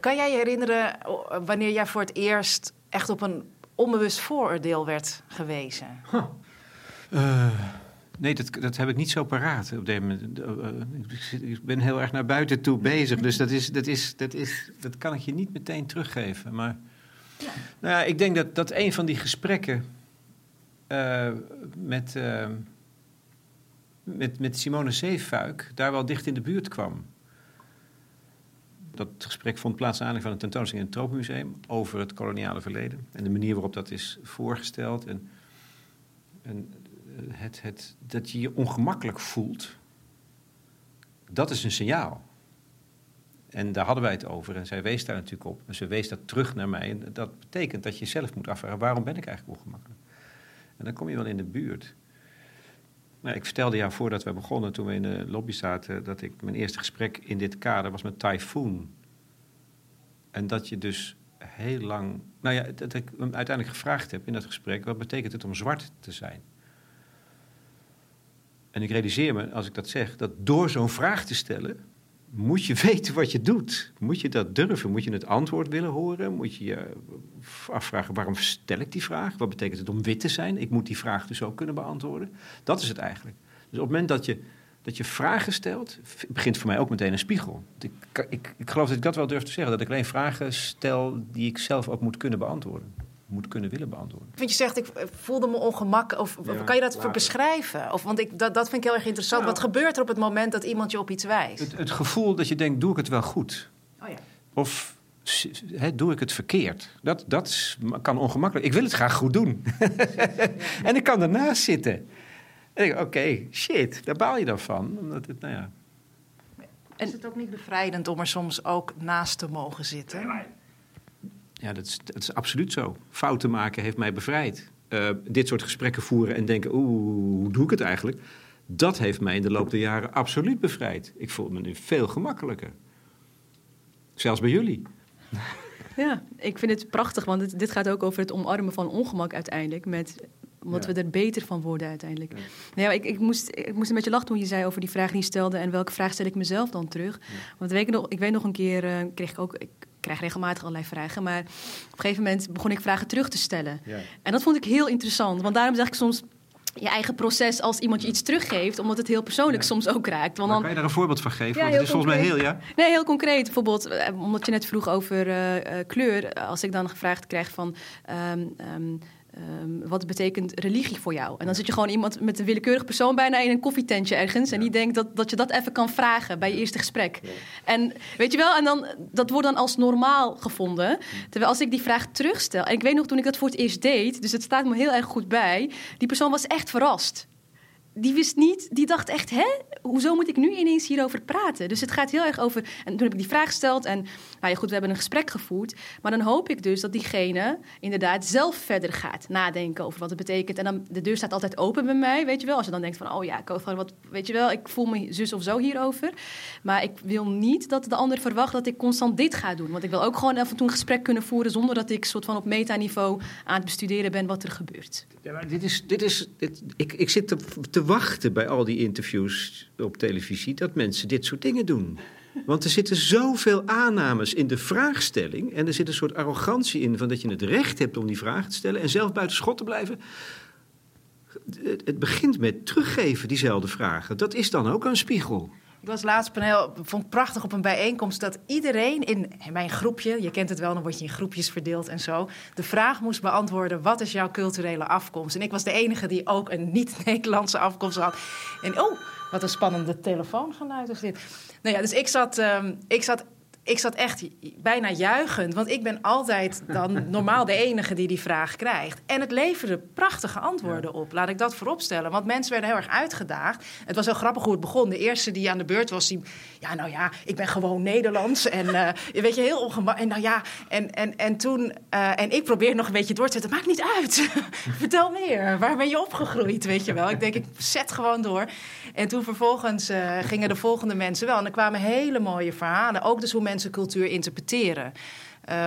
Kan jij je herinneren wanneer jij voor het eerst echt op een onbewust vooroordeel werd gewezen? Huh. Uh, nee, dat, dat heb ik niet zo paraat op dit moment. Uh, ik ben heel erg naar buiten toe bezig, dus dat, is, dat, is, dat, is, dat kan ik je niet meteen teruggeven. Maar ja. Nou ja, ik denk dat, dat een van die gesprekken uh, met, met, met Simone Zeefuik daar wel dicht in de buurt kwam dat gesprek vond plaats aan van een tentoonstelling in het Tropenmuseum over het koloniale verleden. En de manier waarop dat is voorgesteld. En, en eh, het, het, dat je je ongemakkelijk voelt, dat is een signaal. En daar hadden wij het over en zij wees daar natuurlijk op. En ze wees dat terug naar mij. En dat betekent dat je zelf moet afvragen, waarom ben ik eigenlijk ongemakkelijk? En dan kom je wel in de buurt. Nou, ik vertelde jou voordat we begonnen, toen we in de lobby zaten, dat ik mijn eerste gesprek in dit kader was met Typhoon. En dat je dus heel lang. Nou ja, dat ik hem uiteindelijk gevraagd heb in dat gesprek: wat betekent het om zwart te zijn? En ik realiseer me, als ik dat zeg, dat door zo'n vraag te stellen, moet je [laughs] weten wat je doet. Moet je dat durven? Moet je het antwoord willen horen? Moet je je afvragen, waarom stel ik die vraag? Wat betekent het om wit te zijn? Ik moet die vraag dus ook kunnen beantwoorden. Dat is het eigenlijk. Dus op het moment dat je, dat je vragen stelt, begint voor mij ook meteen een spiegel. Ik, ik, ik geloof dat ik dat wel durf te zeggen. Dat ik alleen vragen stel die ik zelf ook moet kunnen beantwoorden moet kunnen willen beantwoorden. Want je zegt, ik voelde me ongemak. Of kan je dat voor beschrijven? Of, want ik, dat, dat vind ik heel erg interessant. Nou. Wat gebeurt er op het moment dat iemand je op iets wijst? Het, het gevoel dat je denkt, doe ik het wel goed? Oh ja. Of doe ik het verkeerd? Dat, dat kan ongemakkelijk. Ik wil het graag goed doen. [laughs] en ik kan ernaast zitten. En ik oké, shit, daar baal je dan van. Omdat het, nou ja... En is het ook niet bevrijdend om er soms ook naast te mogen zitten? Ja, dat is, dat is absoluut zo. Fouten maken heeft mij bevrijd. Uh, dit soort gesprekken voeren en denken, oeh, hoe doe ik het eigenlijk? Dat heeft mij in de loop der jaren absoluut bevrijd. Ik voel me nu veel gemakkelijker. Zelfs bij jullie. Ja, ik vind het prachtig, want dit gaat ook over het omarmen van ongemak uiteindelijk. Met, omdat we er beter van worden uiteindelijk. Ja. Nou ja, ik, ik, moest, ik moest een beetje lachen toen je zei over die vraag die je stelde en welke vraag stel ik mezelf dan terug. Want weet ik, nog, ik weet nog een keer, uh, kreeg ik ook, ik krijg regelmatig allerlei vragen, maar op een gegeven moment begon ik vragen terug te stellen. Ja. En dat vond ik heel interessant, want daarom zeg ik soms je eigen proces als iemand je iets teruggeeft, omdat het heel persoonlijk soms ook raakt. Want dan... Kan je daar een voorbeeld van geven? Ja, Want het is volgens mij heel, ja? Nee, heel concreet. Bijvoorbeeld, eh, omdat je net vroeg over uh, kleur. Als ik dan gevraagd krijg van... Um, um, Um, wat betekent religie voor jou? En dan zit je gewoon iemand met een willekeurig persoon bijna in een koffietentje ergens. En die denkt dat, dat je dat even kan vragen bij je eerste gesprek. En weet je wel, en dan, dat wordt dan als normaal gevonden. Terwijl als ik die vraag terugstel. En ik weet nog toen ik dat voor het eerst deed, dus het staat me heel erg goed bij. Die persoon was echt verrast die wist niet, die dacht echt, hè, hoezo moet ik nu ineens hierover praten? Dus het gaat heel erg over. En toen heb ik die vraag gesteld en, nou ja, goed, we hebben een gesprek gevoerd. Maar dan hoop ik dus dat diegene inderdaad zelf verder gaat nadenken over wat het betekent. En dan, de deur staat altijd open bij mij, weet je wel. Als je dan denkt van, oh ja, van wat, weet je wel, ik voel me zus of zo hierover. Maar ik wil niet dat de ander verwacht dat ik constant dit ga doen. Want ik wil ook gewoon af en toe een gesprek kunnen voeren zonder dat ik soort van op metaniveau aan het bestuderen ben wat er gebeurt. Ja, maar dit is, dit is, dit, ik, ik zit te, te wachten bij al die interviews op televisie dat mensen dit soort dingen doen. Want er zitten zoveel aannames in de vraagstelling. En er zit een soort arrogantie in van dat je het recht hebt om die vraag te stellen en zelf buiten schot te blijven. Het begint met teruggeven, diezelfde vragen. Dat is dan ook een spiegel. Ik was laatst paneel, vond ik prachtig op een bijeenkomst dat iedereen in mijn groepje, je kent het wel, dan word je in groepjes verdeeld en zo, de vraag moest beantwoorden: wat is jouw culturele afkomst? En ik was de enige die ook een niet-Nederlandse afkomst had. En oh, wat een spannende telefoongeluid is dit. Nou ja, dus ik zat, um, ik zat ik zat echt bijna juichend. Want ik ben altijd dan [laughs] normaal de enige die die vraag krijgt. En het leverde prachtige antwoorden op. Laat ik dat vooropstellen. Want mensen werden heel erg uitgedaagd. Het was heel grappig hoe het begon. De eerste die aan de beurt was, die... Ja, nou ja, ik ben gewoon Nederlands. En uh, weet je, heel ongemakkelijk. En nou ja, en, en, en toen... Uh, en ik probeer nog een beetje door te zetten. Maakt niet uit. [laughs] Vertel meer. Waar ben je opgegroeid, weet je wel? Ik denk, ik zet gewoon door. En toen vervolgens uh, gingen de volgende mensen wel. En er kwamen hele mooie verhalen. Ook dus hoe mensen cultuur interpreteren.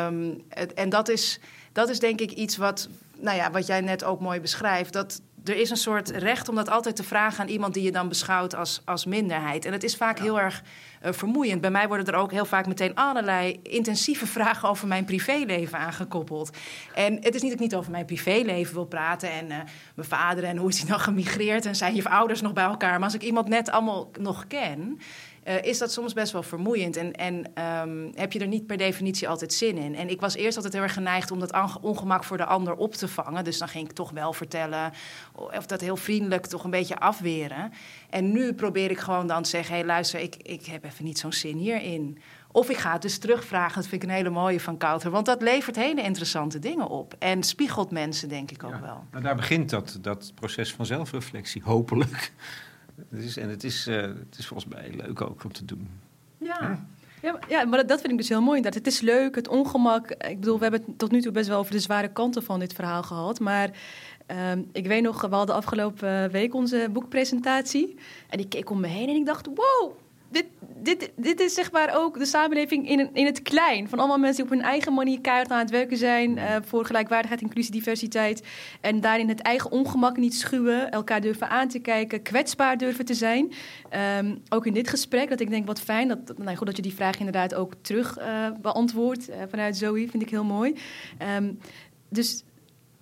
Um, het, en dat is, dat is denk ik iets wat, nou ja, wat jij net ook mooi beschrijft. Dat, er is een soort recht om dat altijd te vragen aan iemand die je dan beschouwt als, als minderheid. En het is vaak heel erg uh, vermoeiend. Bij mij worden er ook heel vaak meteen allerlei intensieve [laughs] vragen over mijn privéleven aangekoppeld. En het is niet dat ik niet over mijn privéleven wil praten en uh, mijn vader en hoe is hij dan [laughs] gemigreerd en zijn je ouders nog bij elkaar. Maar als ik iemand net allemaal nog ken uh, is dat soms best wel vermoeiend. En, en um, heb je er niet per definitie altijd zin in. En ik was eerst altijd heel erg geneigd om dat ongemak voor de ander op te vangen. Dus dan ging ik toch wel vertellen. Of dat heel vriendelijk toch een beetje afweren. En nu probeer ik gewoon dan te zeggen: hé, hey, luister, ik, ik heb even niet zo'n zin hierin. Of ik ga het dus terugvragen. Dat vind ik een hele mooie van Kouter. Want dat levert hele interessante dingen op. En spiegelt mensen, denk ik ook ja, wel. Nou, daar begint dat, dat proces van zelfreflectie, hopelijk. Het is, en het is, uh, het is volgens mij leuk ook om te doen. Ja. Ja, ja, maar dat vind ik dus heel mooi. Dat het is leuk, het ongemak. Ik bedoel, we hebben het tot nu toe best wel over de zware kanten van dit verhaal gehad. Maar um, ik weet nog, we hadden afgelopen week onze boekpresentatie. En ik keek om me heen en ik dacht, wow, dit, dit, dit is zeg maar ook de samenleving in, in het klein. Van allemaal mensen die op hun eigen manier keihard aan het werken zijn. Uh, voor gelijkwaardigheid, inclusie, diversiteit. En daarin het eigen ongemak niet schuwen. Elkaar durven aan te kijken. Kwetsbaar durven te zijn. Um, ook in dit gesprek, dat ik denk wat fijn. Dat, nou goed, dat je die vraag inderdaad ook terug uh, beantwoordt uh, vanuit Zoe. Vind ik heel mooi. Um, dus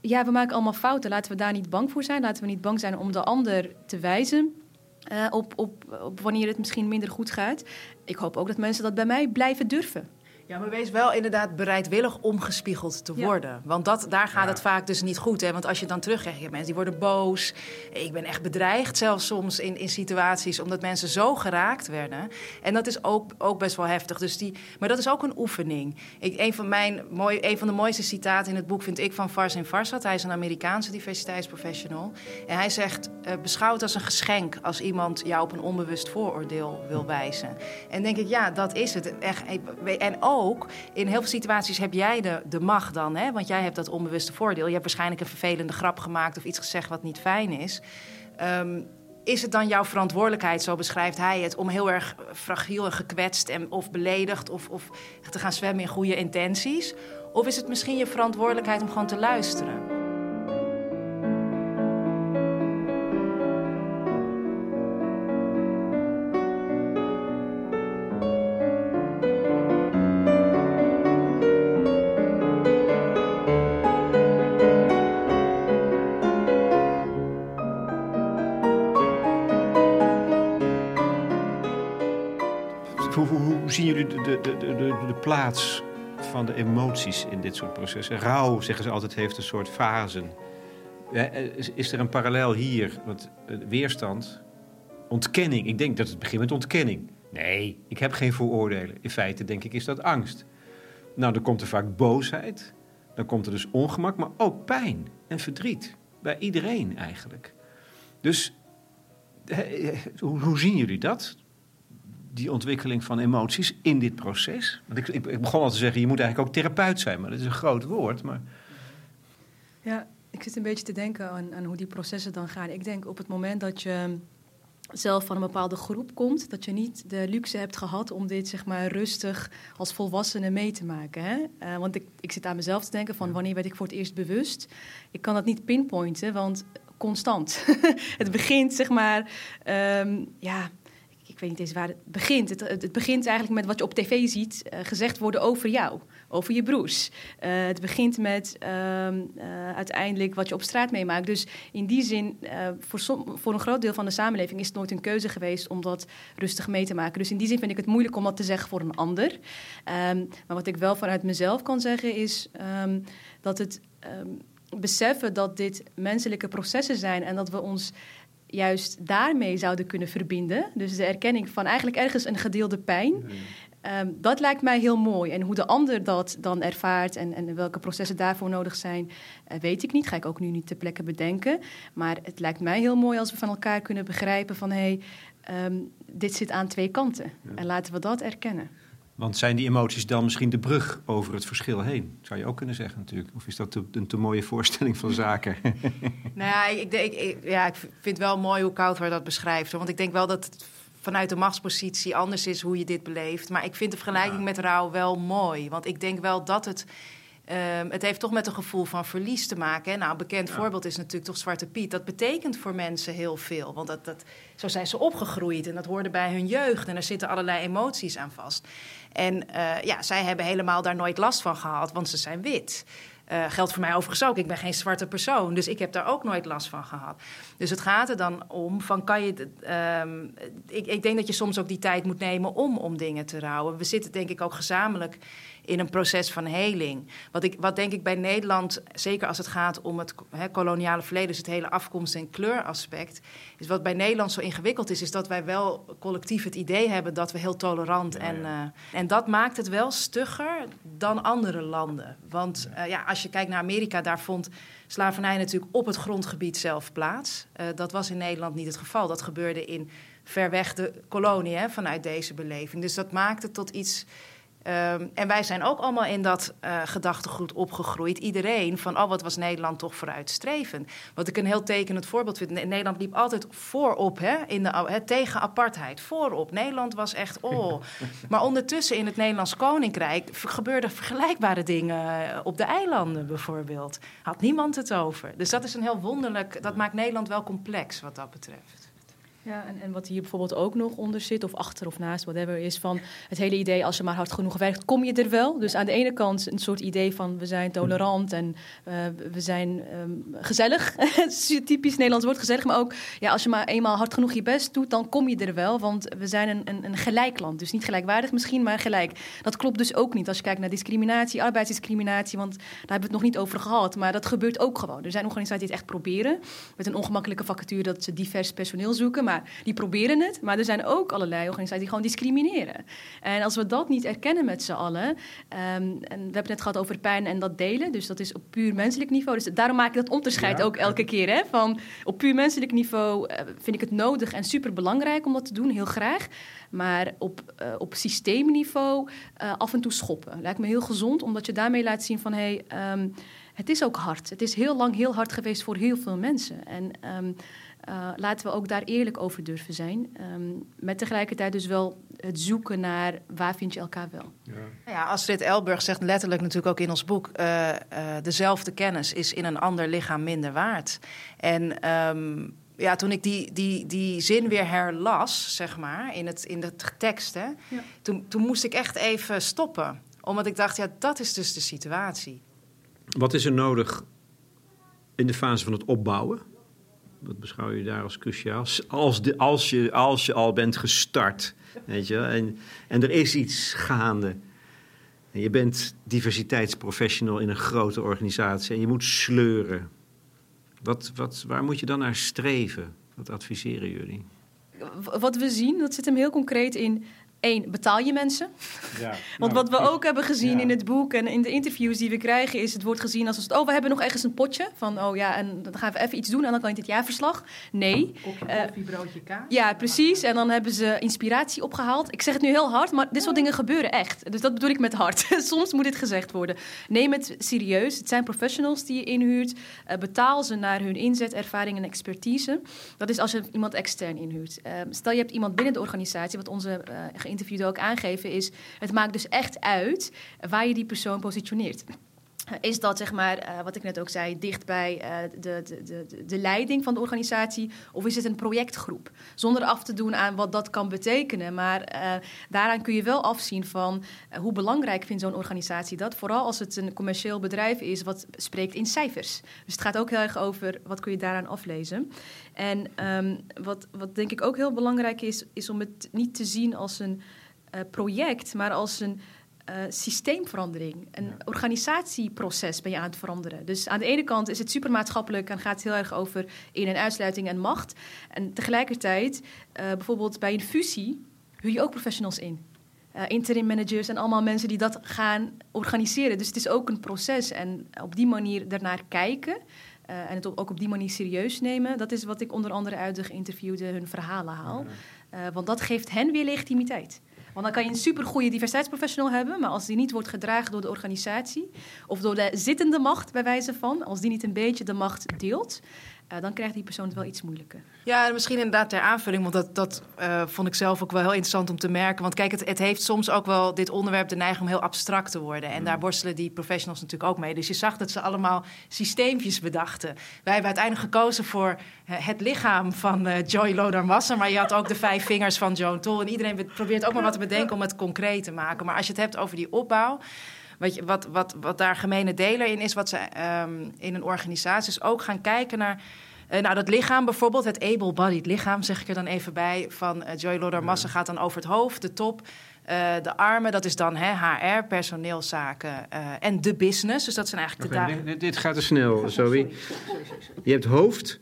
ja, we maken allemaal fouten. Laten we daar niet bang voor zijn. Laten we niet bang zijn om de ander te wijzen. Op, op, op wanneer het misschien minder goed gaat. Ik hoop ook dat mensen dat bij mij blijven durven. Ja, maar wees wel inderdaad bereidwillig omgespiegeld te worden. Ja. Want dat, daar gaat ja. het vaak dus niet goed. Hè? Want als je dan terugkrijgt, je mensen die worden boos. Ik ben echt bedreigd zelfs soms in, in situaties... omdat mensen zo geraakt werden. En dat is ook, ook best wel heftig. Dus die, maar dat is ook een oefening. Ik, een, van mijn, mooi, een van de mooiste citaten in het boek vind ik van Farzin Farsad. Hij is een Amerikaanse diversiteitsprofessional. En hij zegt, uh, beschouw het als een geschenk... als iemand jou op een onbewust vooroordeel wil wijzen. En denk ik, ja, dat is het. Echt, en ook ook, in heel veel situaties heb jij de, de macht dan. Hè? Want jij hebt dat onbewuste voordeel. Je hebt waarschijnlijk een vervelende grap gemaakt of iets gezegd wat niet fijn is. Um, is het dan jouw verantwoordelijkheid, zo beschrijft hij het, om heel erg fragiel en gekwetst en, of beledigd of, of te gaan zwemmen in goede intenties? Of is het misschien je verantwoordelijkheid om gewoon te luisteren? De, plaats van de emoties in dit soort processen? Rouw, zeggen ze altijd, heeft een soort fasen. Is, is er een parallel hier? Want eh, weerstand, ontkenning. Ik denk dat het begint met ontkenning. Nee, ik heb geen vooroordelen. In feite denk ik is dat angst. Nou, dan komt er vaak boosheid. Dan komt er dus ongemak, maar ook pijn en verdriet. Bij iedereen eigenlijk. Dus hoe zien jullie dat? Die ontwikkeling van emoties in dit proces? Want ik, ik, ik, begon al te zeggen, je moet eigenlijk ook therapeut zijn, maar dat is een groot woord. Maar... Ja, ik zit een beetje te denken aan, aan hoe die processen dan gaan. Ik denk op het moment dat je zelf van een bepaalde groep komt, dat je niet de luxe hebt gehad om dit zeg maar rustig als volwassene mee te maken. Hè? Uh, want ik, ik zit aan mezelf te denken van wanneer werd ik voor het eerst bewust? Ik kan dat niet pinpointen, want constant. [laughs] het begint zeg maar, um, ja, weet niet eens waar het begint. Het, het, begint eigenlijk met wat je op tv ziet uh, gezegd worden over jou, over je broers. Uh, het begint met uh, uiteindelijk wat je op straat meemaakt. Dus in die zin, voor, voor een groot deel van de samenleving is het nooit een keuze geweest om dat rustig mee te maken. Dus in die zin vind ik het moeilijk om dat te zeggen voor een ander. Um, maar wat ik wel vanuit mezelf kan zeggen is um, dat het beseffen dat dit menselijke processen zijn en dat we ons juist daarmee zouden kunnen verbinden. Dus de erkenning van eigenlijk ergens een gedeelde pijn. Um, dat lijkt mij heel mooi. En hoe de ander dat dan ervaart en, en welke processen daarvoor nodig zijn, uh, weet ik niet. Ga ik ook nu niet ter plekke bedenken. Maar het lijkt mij heel mooi als we van elkaar kunnen begrijpen van hé, hey, um, dit zit aan twee kanten. Ja. En laten we dat erkennen. Want zijn die emoties dan misschien de brug over het verschil heen? Zou je ook kunnen zeggen natuurlijk. Of is dat een te mooie voorstelling van zaken? [laughs] nou ja, ik, ik, ja, ik vind wel mooi hoe Koudwaar dat beschrijft. Want ik denk wel dat het vanuit de machtspositie anders is hoe je dit beleeft. Maar ik vind de vergelijking ja. met rouw wel mooi. Want ik denk wel dat het Ehm, het heeft toch met een gevoel van verlies te maken. Hè? Nou, een bekend voorbeeld is natuurlijk toch Zwarte Piet. Dat betekent voor mensen heel veel. Want dat, dat, zo zijn ze opgegroeid en dat hoorde bij hun jeugd. En er zitten allerlei emoties aan vast. En uh, ja, zij hebben helemaal daar nooit last van gehad, want ze zijn wit. Uh, geldt voor mij overigens ook. Ik ben geen zwarte persoon, dus ik heb daar ook nooit last van gehad. Dus het gaat er dan om van kan je. Uh, ik, ik, denk dat je soms ook die tijd moet nemen om om dingen te rouwen. We zitten denk ik ook gezamenlijk in een proces van heling. Wat, ik, wat denk ik bij Nederland, zeker als het gaat om het he, koloniale verleden, dus het hele afkomst- en kleuraspect, is wat bij Nederland zo ingewikkeld is, is dat wij wel collectief het idee hebben dat we heel tolerant ja, en. Uh, en dat maakt het wel stugger dan andere landen. Want uh, ja, als je kijkt naar Amerika, daar vond slavernij natuurlijk op het grondgebied zelf plaats. Uh, dat was in Nederland niet het geval. Dat gebeurde in ver weg de kolonie hè, vanuit deze beleving. Dus dat maakt het tot iets Um, en wij zijn ook allemaal in dat uh, gedachtegoed opgegroeid. Iedereen van, oh, wat was Nederland toch vooruitstrevend. Wat ik een heel tekenend voorbeeld vind. Nederland liep altijd voorop hè, in de, hè, tegen apartheid. Voorop. Nederland was echt, oh. [laughs] maar ondertussen in het Nederlands Koninkrijk gebeurden vergelijkbare dingen eh, op de eilanden bijvoorbeeld. Had niemand het over. Dus dat is een heel wonderlijk, dat maakt Nederland wel complex wat dat betreft. Ja, en, en wat hier bijvoorbeeld ook nog onder zit, of achter of naast, whatever, is van het hele idee, als je maar hard genoeg werkt, kom je er wel. Dus aan de ene kant een soort idee van we zijn tolerant en uh, we zijn um, gezellig. [laughs] Typisch Nederlands woord, gezellig. Maar ook, ja, als je maar eenmaal hard genoeg je best doet, dan kom je er wel. Want we zijn een, een, een gelijk land. Dus niet gelijkwaardig misschien, maar gelijk. Dat klopt dus ook niet als je kijkt naar discriminatie, arbeidsdiscriminatie, want daar hebben we het nog niet over gehad. Maar dat gebeurt ook gewoon. Er zijn organisaties die het echt proberen, met een ongemakkelijke vacature dat ze divers personeel zoeken. Maar die proberen het. Maar er zijn ook allerlei organisaties die gewoon discrimineren. En als we dat niet erkennen met z'n allen. Um, en we hebben het net gehad over pijn en dat delen. Dus dat is op puur menselijk niveau. Dus daarom maak ik dat onderscheid ja. ook elke keer. Hè, van op puur menselijk niveau uh, vind ik het nodig en super belangrijk om dat te doen, heel graag. Maar op, uh, op systeemniveau uh, af en toe schoppen. Lijkt me heel gezond, omdat je daarmee laat zien van hé. Hey, um, het is ook hard. Het is heel lang heel hard geweest voor heel veel mensen. En um, uh, laten we ook daar eerlijk over durven zijn. Um, met tegelijkertijd dus wel het zoeken naar waar vind je elkaar wel. Ja, ja Astrid Elburg zegt letterlijk natuurlijk ook in ons boek... Uh, uh, dezelfde kennis is in een ander lichaam minder waard. En... Um, ja, toen ik die, die, die zin weer herlas, zeg maar, in, het, in de tekst, hè, ja. toen, toen moest ik echt even stoppen. Omdat ik dacht, ja, dat is dus de situatie. Wat is er nodig in de fase van het opbouwen? Wat beschouw je daar als cruciaal? Als, je, als je al bent gestart, weet je, en, en er is iets gaande. En je bent diversiteitsprofessional in een grote organisatie en je moet sleuren. Wat, wat, waar moet je dan naar streven? Wat adviseren jullie? Wat we zien, dat zit hem heel concreet in Eén, betaal je mensen? Ja, [laughs] Want nou, wat we ook hebben gezien ja. in het boek en in de interviews die we krijgen, is het wordt gezien als: oh, we hebben nog ergens een potje. Van oh ja, en dan gaan we even iets doen en dan kan je dit jaarverslag. Nee. Kopje koffie, broodje kaas. Ja, precies. En dan hebben ze inspiratie opgehaald. Ik zeg het nu heel hard, maar dit soort dingen gebeuren echt. Dus dat bedoel ik met hard. [laughs] Soms moet dit gezegd worden. Neem het serieus. Het zijn professionals die je inhuurt. Uh, betaal ze naar hun inzet, ervaring en expertise. Dat is als je iemand extern inhuurt. Uh, stel je hebt iemand binnen de organisatie, wat onze uh, geïnterviewden ook aangeven, is: het maakt dus echt uit waar je die persoon positioneert. Is dat, zeg maar, uh, wat ik net ook zei, dicht bij uh, de, de, de, leiding van de organisatie? Of is het een projectgroep? Zonder af te doen aan wat dat kan betekenen. Maar uh, daaraan kun je wel afzien van hoe belangrijk vindt zo'n organisatie dat. Vooral als het een commercieel bedrijf is wat spreekt in cijfers. Dus het gaat ook heel erg over wat kun je daaraan aflezen. En um, wat, wat denk ik ook heel belangrijk is, is om het niet te zien als een project, maar als een uh, systeemverandering. Een ja. organisatieproces ben je aan het veranderen. Dus aan de ene kant is het supermaatschappelijk en gaat het heel erg over in- en uitsluiting en macht. En tegelijkertijd, uh, bijvoorbeeld bij een fusie, huur je ook professionals in. Uh, interim managers en allemaal mensen die dat gaan organiseren. Dus het is ook een proces en op die manier ernaar kijken. Uh, en het ook op die manier serieus nemen. Dat is wat ik onder andere uit de geïnterviewden hun verhalen haal. Uh, want dat geeft hen weer legitimiteit. Want dan kan je een supergoeie diversiteitsprofessional hebben, maar als die niet wordt gedragen door de organisatie of door de zittende macht, bij wijze van, als die niet een beetje de macht deelt, uh, dan krijgt die persoon het wel iets moeilijker. Ja, misschien inderdaad ter aanvulling, want dat, dat uh, vond ik zelf ook wel heel interessant om te merken. Want kijk, het, het heeft soms ook wel dit onderwerp de neiging om heel abstract te worden. En daar worstelen die professionals natuurlijk ook mee. Dus je zag dat ze allemaal systeempjes bedachten. Wij hebben uiteindelijk gekozen voor het lichaam van uh, Joy Lodar Massa, maar je had ook de vijf vingers van Joan Toll. En iedereen probeert ook maar wat te bedenken om het concreet te maken. Maar als je het hebt over die opbouw. Wat, wat, wat, wat daar gemene deler in is, wat ze um, in een organisatie is ook gaan kijken naar. Uh, nou, dat lichaam bijvoorbeeld, het able-bodied lichaam, zeg ik er dan even bij, van uh, Joy Lodder Massa gaat dan over het hoofd, de top. Uh, de armen, dat is dan hè, HR, personeelszaken en de business. Dus dat zijn eigenlijk okay, de dagen. Dit gaat te snel, Zoe. Je hebt hoofd,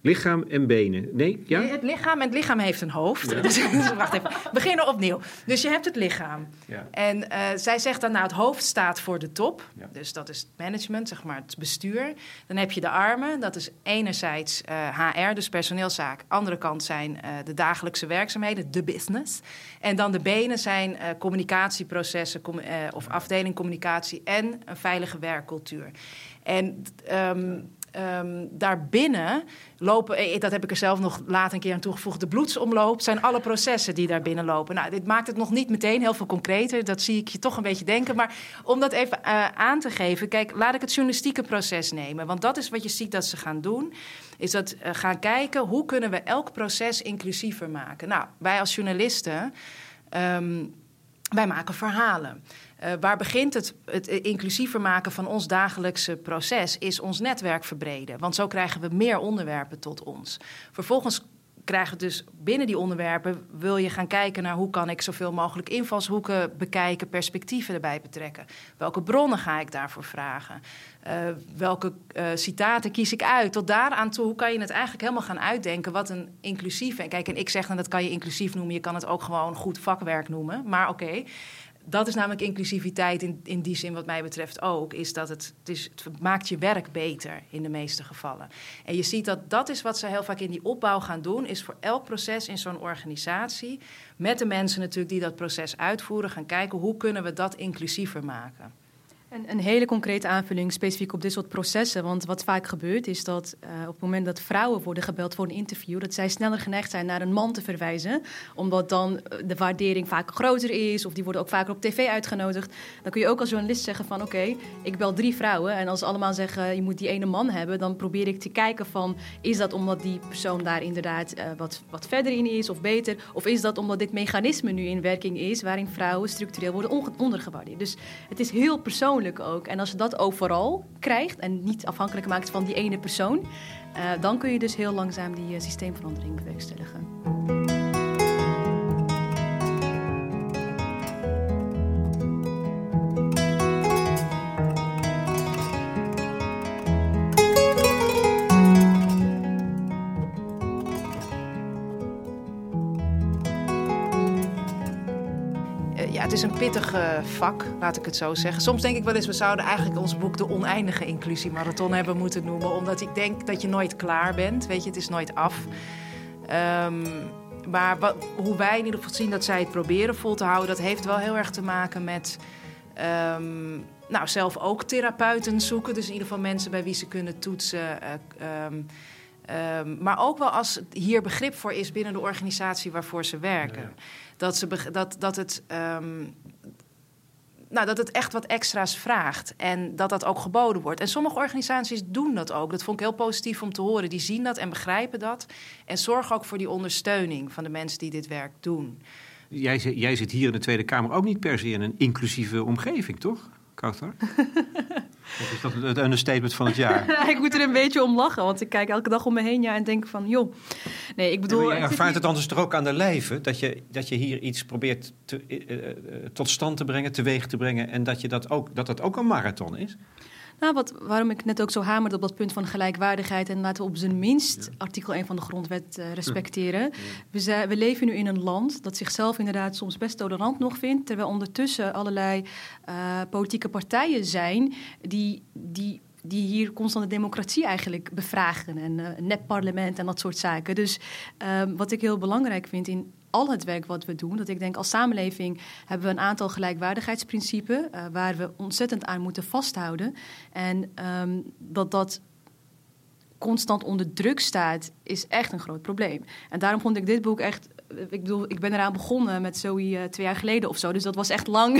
Lichaam en benen. Nee, ja? Nee, het lichaam en het lichaam heeft een hoofd. Ja. [laughs] Dus, wacht even. Beginnen opnieuw. Dus je hebt het lichaam. Ja. En uh, zij zegt dan, nou, het hoofd staat voor de top. Ja. Dus dat is het management, zeg maar, het bestuur. Dan heb je de armen. Dat is enerzijds uh, HR, dus personeelszaak. Andere kant zijn uh, de dagelijkse werkzaamheden, de business. En dan de benen zijn communicatieprocessen com of afdeling communicatie en een veilige werkcultuur. En um, um, daarbinnen lopen, eh, dat heb ik er zelf nog later een keer aan toegevoegd, de bloedsomloop zijn alle processen die daar binnen lopen. Nou, dit maakt het nog niet meteen heel veel concreter, dat zie ik je toch een beetje denken. Maar om dat even uh, aan te geven, kijk, laat ik het journalistieke proces nemen. Want dat is wat je ziet dat ze gaan doen, is dat uh, gaan kijken hoe kunnen we elk proces inclusiever maken. Nou, wij als journalisten, um, wij maken verhalen. Uh, waar begint het, het inclusiever maken van ons dagelijkse proces? Is ons netwerk verbreden. Want zo krijgen we meer onderwerpen tot ons. Vervolgens krijgen dus binnen die onderwerpen... wil je gaan kijken naar hoe kan ik zoveel mogelijk invalshoeken bekijken... perspectieven erbij betrekken. Welke bronnen ga ik daarvoor vragen? Uh, welke uh, citaten kies ik uit? Tot daaraan toe kan je het eigenlijk helemaal gaan uitdenken... wat een inclusief... En kijk, en ik zeg dan dat kan je inclusief noemen... je kan het ook gewoon goed vakwerk noemen. Maar oké... dat is namelijk inclusiviteit in, in die zin, wat mij betreft ook. Is dat het, het, maakt je werk beter in de meeste gevallen. En je ziet dat dat is wat ze heel vaak in die opbouw gaan doen. Is voor elk proces in zo'n organisatie. Met de mensen natuurlijk die dat proces uitvoeren. Gaan kijken hoe kunnen we dat inclusiever maken. Een, een, hele concrete aanvulling specifiek op dit soort processen. Want wat vaak gebeurt is dat uh, op het moment dat vrouwen worden gebeld voor een interview, dat zij sneller geneigd zijn naar een man te verwijzen. Omdat dan eh, de waardering vaak groter is, of die worden ook vaker op tv uitgenodigd. Dan kun je ook als journalist zeggen van oké, ik bel drie vrouwen. En als ze allemaal zeggen je moet die ene man hebben, dan probeer ik te kijken van is dat omdat die persoon daar inderdaad uh, wat, wat verder in is of beter? Of is dat omdat dit mechanisme nu in werking is waarin vrouwen structureel worden ondergewaardeerd? Dus het is heel persoonlijk ook. En als je dat overal krijgt en niet afhankelijk maakt van die ene persoon, uh, dan kun je dus heel langzaam die uh, systeemverandering bewerkstelligen. Is een pittig vak, laat ik het zo zeggen. Soms denk ik wel eens, we zouden eigenlijk ons boek de oneindige inclusiemarathon hebben moeten noemen. Omdat ik denk dat je nooit klaar bent. Weet je, het is nooit af. Um, maar wat, hoe wij in ieder geval zien dat zij het proberen vol te houden, dat heeft wel heel erg te maken met. Um, nou, zelf ook therapeuten zoeken. Dus in ieder geval mensen bij wie ze kunnen toetsen. Um, Um, maar ook wel als hier begrip voor is binnen de organisatie waarvoor ze werken. Dat, ze, dat, dat, het, um, nou, dat het echt wat extra's vraagt en dat dat ook geboden wordt. En sommige organisaties doen dat ook. Dat vond ik heel positief om te horen. Die zien dat en begrijpen dat. En zorgen ook voor die ondersteuning van de mensen die dit werk doen. Jij, jij zit hier in de Tweede Kamer ook niet per se in een inclusieve omgeving, toch? Kautar? [laughs] Of is dat het understatement van het jaar? [laughs] ik moet er een beetje om lachen, want ik kijk elke dag om me heen ja, en denk van, joh. Nee, ik bedoel... Je ervaart het anders toch ook aan de lijve, dat je, dat je hier iets probeert te, uh, tot stand te brengen, teweeg te brengen... en dat, je dat, ook, dat dat ook een marathon is? Nou, wat, waarom ik net ook zo hamerde op dat punt van gelijkwaardigheid en laten we op zijn minst artikel 1 van de grondwet uh, respecteren. We, we, leven nu in een land dat zichzelf inderdaad soms best tolerant nog vindt, terwijl ondertussen allerlei uh, politieke partijen zijn die, die die hier constant de democratie eigenlijk bevragen. En uh, nepparlement en dat soort zaken. Dus uh, wat ik heel belangrijk vind in al het werk wat we doen. Dat ik denk als samenleving hebben we een aantal gelijkwaardigheidsprincipes uh, waar we ontzettend aan moeten vasthouden. En um, dat dat constant onder druk staat, is echt een groot probleem. En daarom vond ik dit boek echt ik bedoel, ik ben eraan begonnen met Zoe uh, twee jaar geleden of zo. Dus dat was echt lang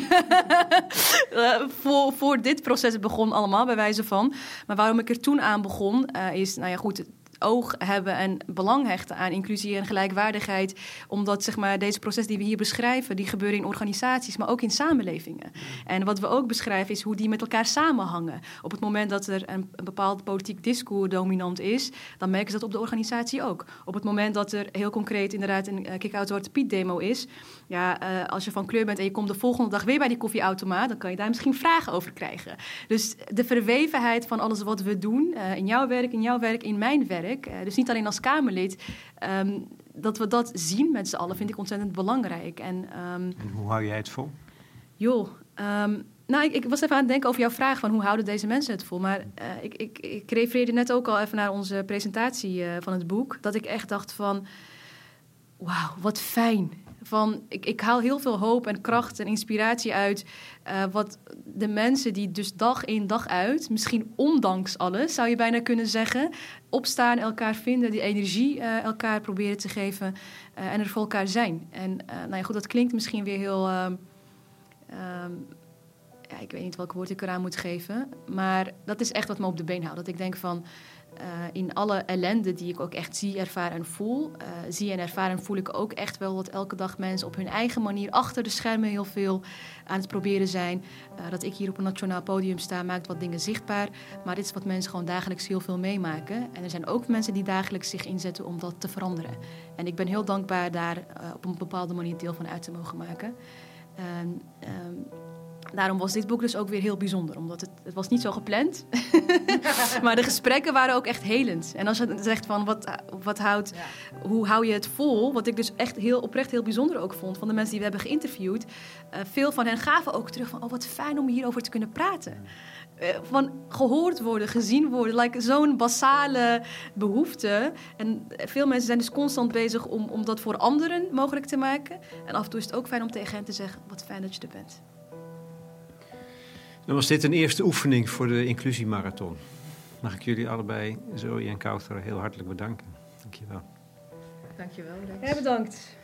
uh, [laughs] voor, voor dit proces begon allemaal, bij wijze van. Maar waarom ik er toen aan begon, uh, is, nou ja, goed, oog hebben en belang hechten aan inclusie en gelijkwaardigheid. Omdat zeg maar, deze processen die we hier beschrijven, die gebeuren in organisaties, maar ook in samenlevingen. En wat we ook beschrijven is hoe die met elkaar samenhangen. Op het moment dat er een, bepaald politiek discours dominant is, dan merken ze dat op de organisatie ook. Op het moment dat er heel concreet inderdaad een uh, kick-out Zwarte Piet demo is, ja, uh, als je van kleur bent en je komt de volgende dag weer bij die koffieautomaat, dan kan je daar misschien vragen over krijgen. Dus de verwevenheid van alles wat we doen, uh, in jouw werk, in jouw werk, in mijn werk, dus niet alleen als Kamerlid, um, dat we dat zien met z'n allen, vind ik ontzettend belangrijk. En, um, en hoe hou jij het vol? Joh, um, nou, ik, ik, was even aan het denken over jouw vraag van hoe houden deze mensen het vol. Maar uh, ik, ik, ik refereerde net ook al even naar onze presentatie uh, van het boek. Dat ik echt dacht van, wauw, wat fijn van, ik, ik haal heel veel hoop en kracht en inspiratie uit. Uh, wat de mensen die dus dag in dag uit, misschien ondanks alles, zou je bijna kunnen zeggen, opstaan, elkaar vinden, die energie uh, elkaar proberen te geven uh, en er voor elkaar zijn. En nou ja, goed, dat klinkt misschien weer heel. ja, ik weet niet welk woord ik eraan moet geven. Maar dat is echt wat me op de been houdt. Dat ik denk van. Uh, in alle ellende die ik ook echt zie, ervaar en voel, uh, zie en ervaar en voel ik ook echt wel dat elke dag mensen op hun eigen manier achter de schermen heel veel aan het proberen zijn. Uh, dat ik hier op een nationaal podium sta, maakt wat dingen zichtbaar. Maar dit is wat mensen gewoon dagelijks heel veel meemaken. En er zijn ook mensen die dagelijks zich inzetten om dat te veranderen. En ik ben heel dankbaar daar op een bepaalde manier deel van uit te mogen maken. Um, Daarom was dit boek dus ook weer heel bijzonder. Omdat het, het was niet zo gepland. [laughs] maar de gesprekken waren ook echt helend. En als je zegt van wat, wat houdt, ja. hoe hou je het vol? Wat ik dus echt heel oprecht heel bijzonder ook vond van de mensen die we hebben geïnterviewd. Uh, veel van hen gaven ook terug van oh wat fijn om hierover te kunnen praten. Uh, van gehoord worden, gezien worden. Like, Zo'n basale behoefte. En veel mensen zijn dus constant bezig om, om dat voor anderen mogelijk te maken. En af en toe is het ook fijn om tegen hen te zeggen wat fijn dat je er bent. Dan was dit een eerste oefening voor de inclusiemarathon. Mag ik jullie allebei, Zoe en Kouter, heel hartelijk bedanken. Dankjewel. Dankjewel. Ja, bedankt.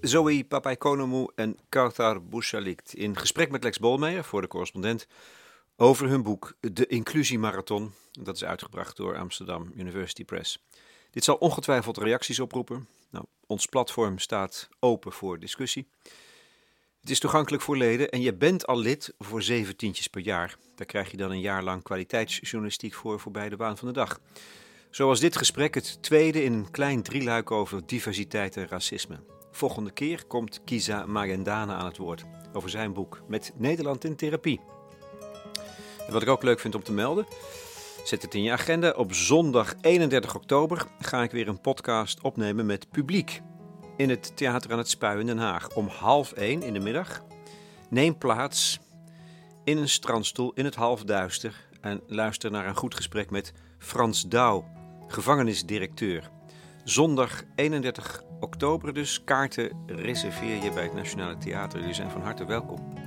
Zoe Papaikonomou en Kautar Bouchalikt in gesprek met Lex Bolmeijer voor de correspondent over hun boek De Inclusiemarathon. Dat is uitgebracht door Amsterdam University Press. Dit zal ongetwijfeld reacties oproepen. Nou, ons platform staat open voor discussie. Het is toegankelijk voor leden en je bent al lid voor zeven tientjes per jaar. Daar krijg je dan een jaar lang kwaliteitsjournalistiek voor voorbij de baan van de dag. Zoals dit gesprek, het tweede in een klein drieluik over diversiteit en racisme. Volgende keer komt Kiza Magendana aan het woord over zijn boek Met Nederland in Therapie. En wat ik ook leuk vind om te melden, Zet het in je agenda. Op zondag 31 oktober ga ik weer een podcast opnemen met publiek. In het Theater aan het Spui in Den Haag. Om half één in de middag. Neem plaats in een strandstoel in het halfduister. En luister naar een goed gesprek met Frans Douw, gevangenisdirecteur. Zondag 31 oktober dus. Kaarten reserveer je bij het Nationale Theater. Jullie zijn van harte welkom.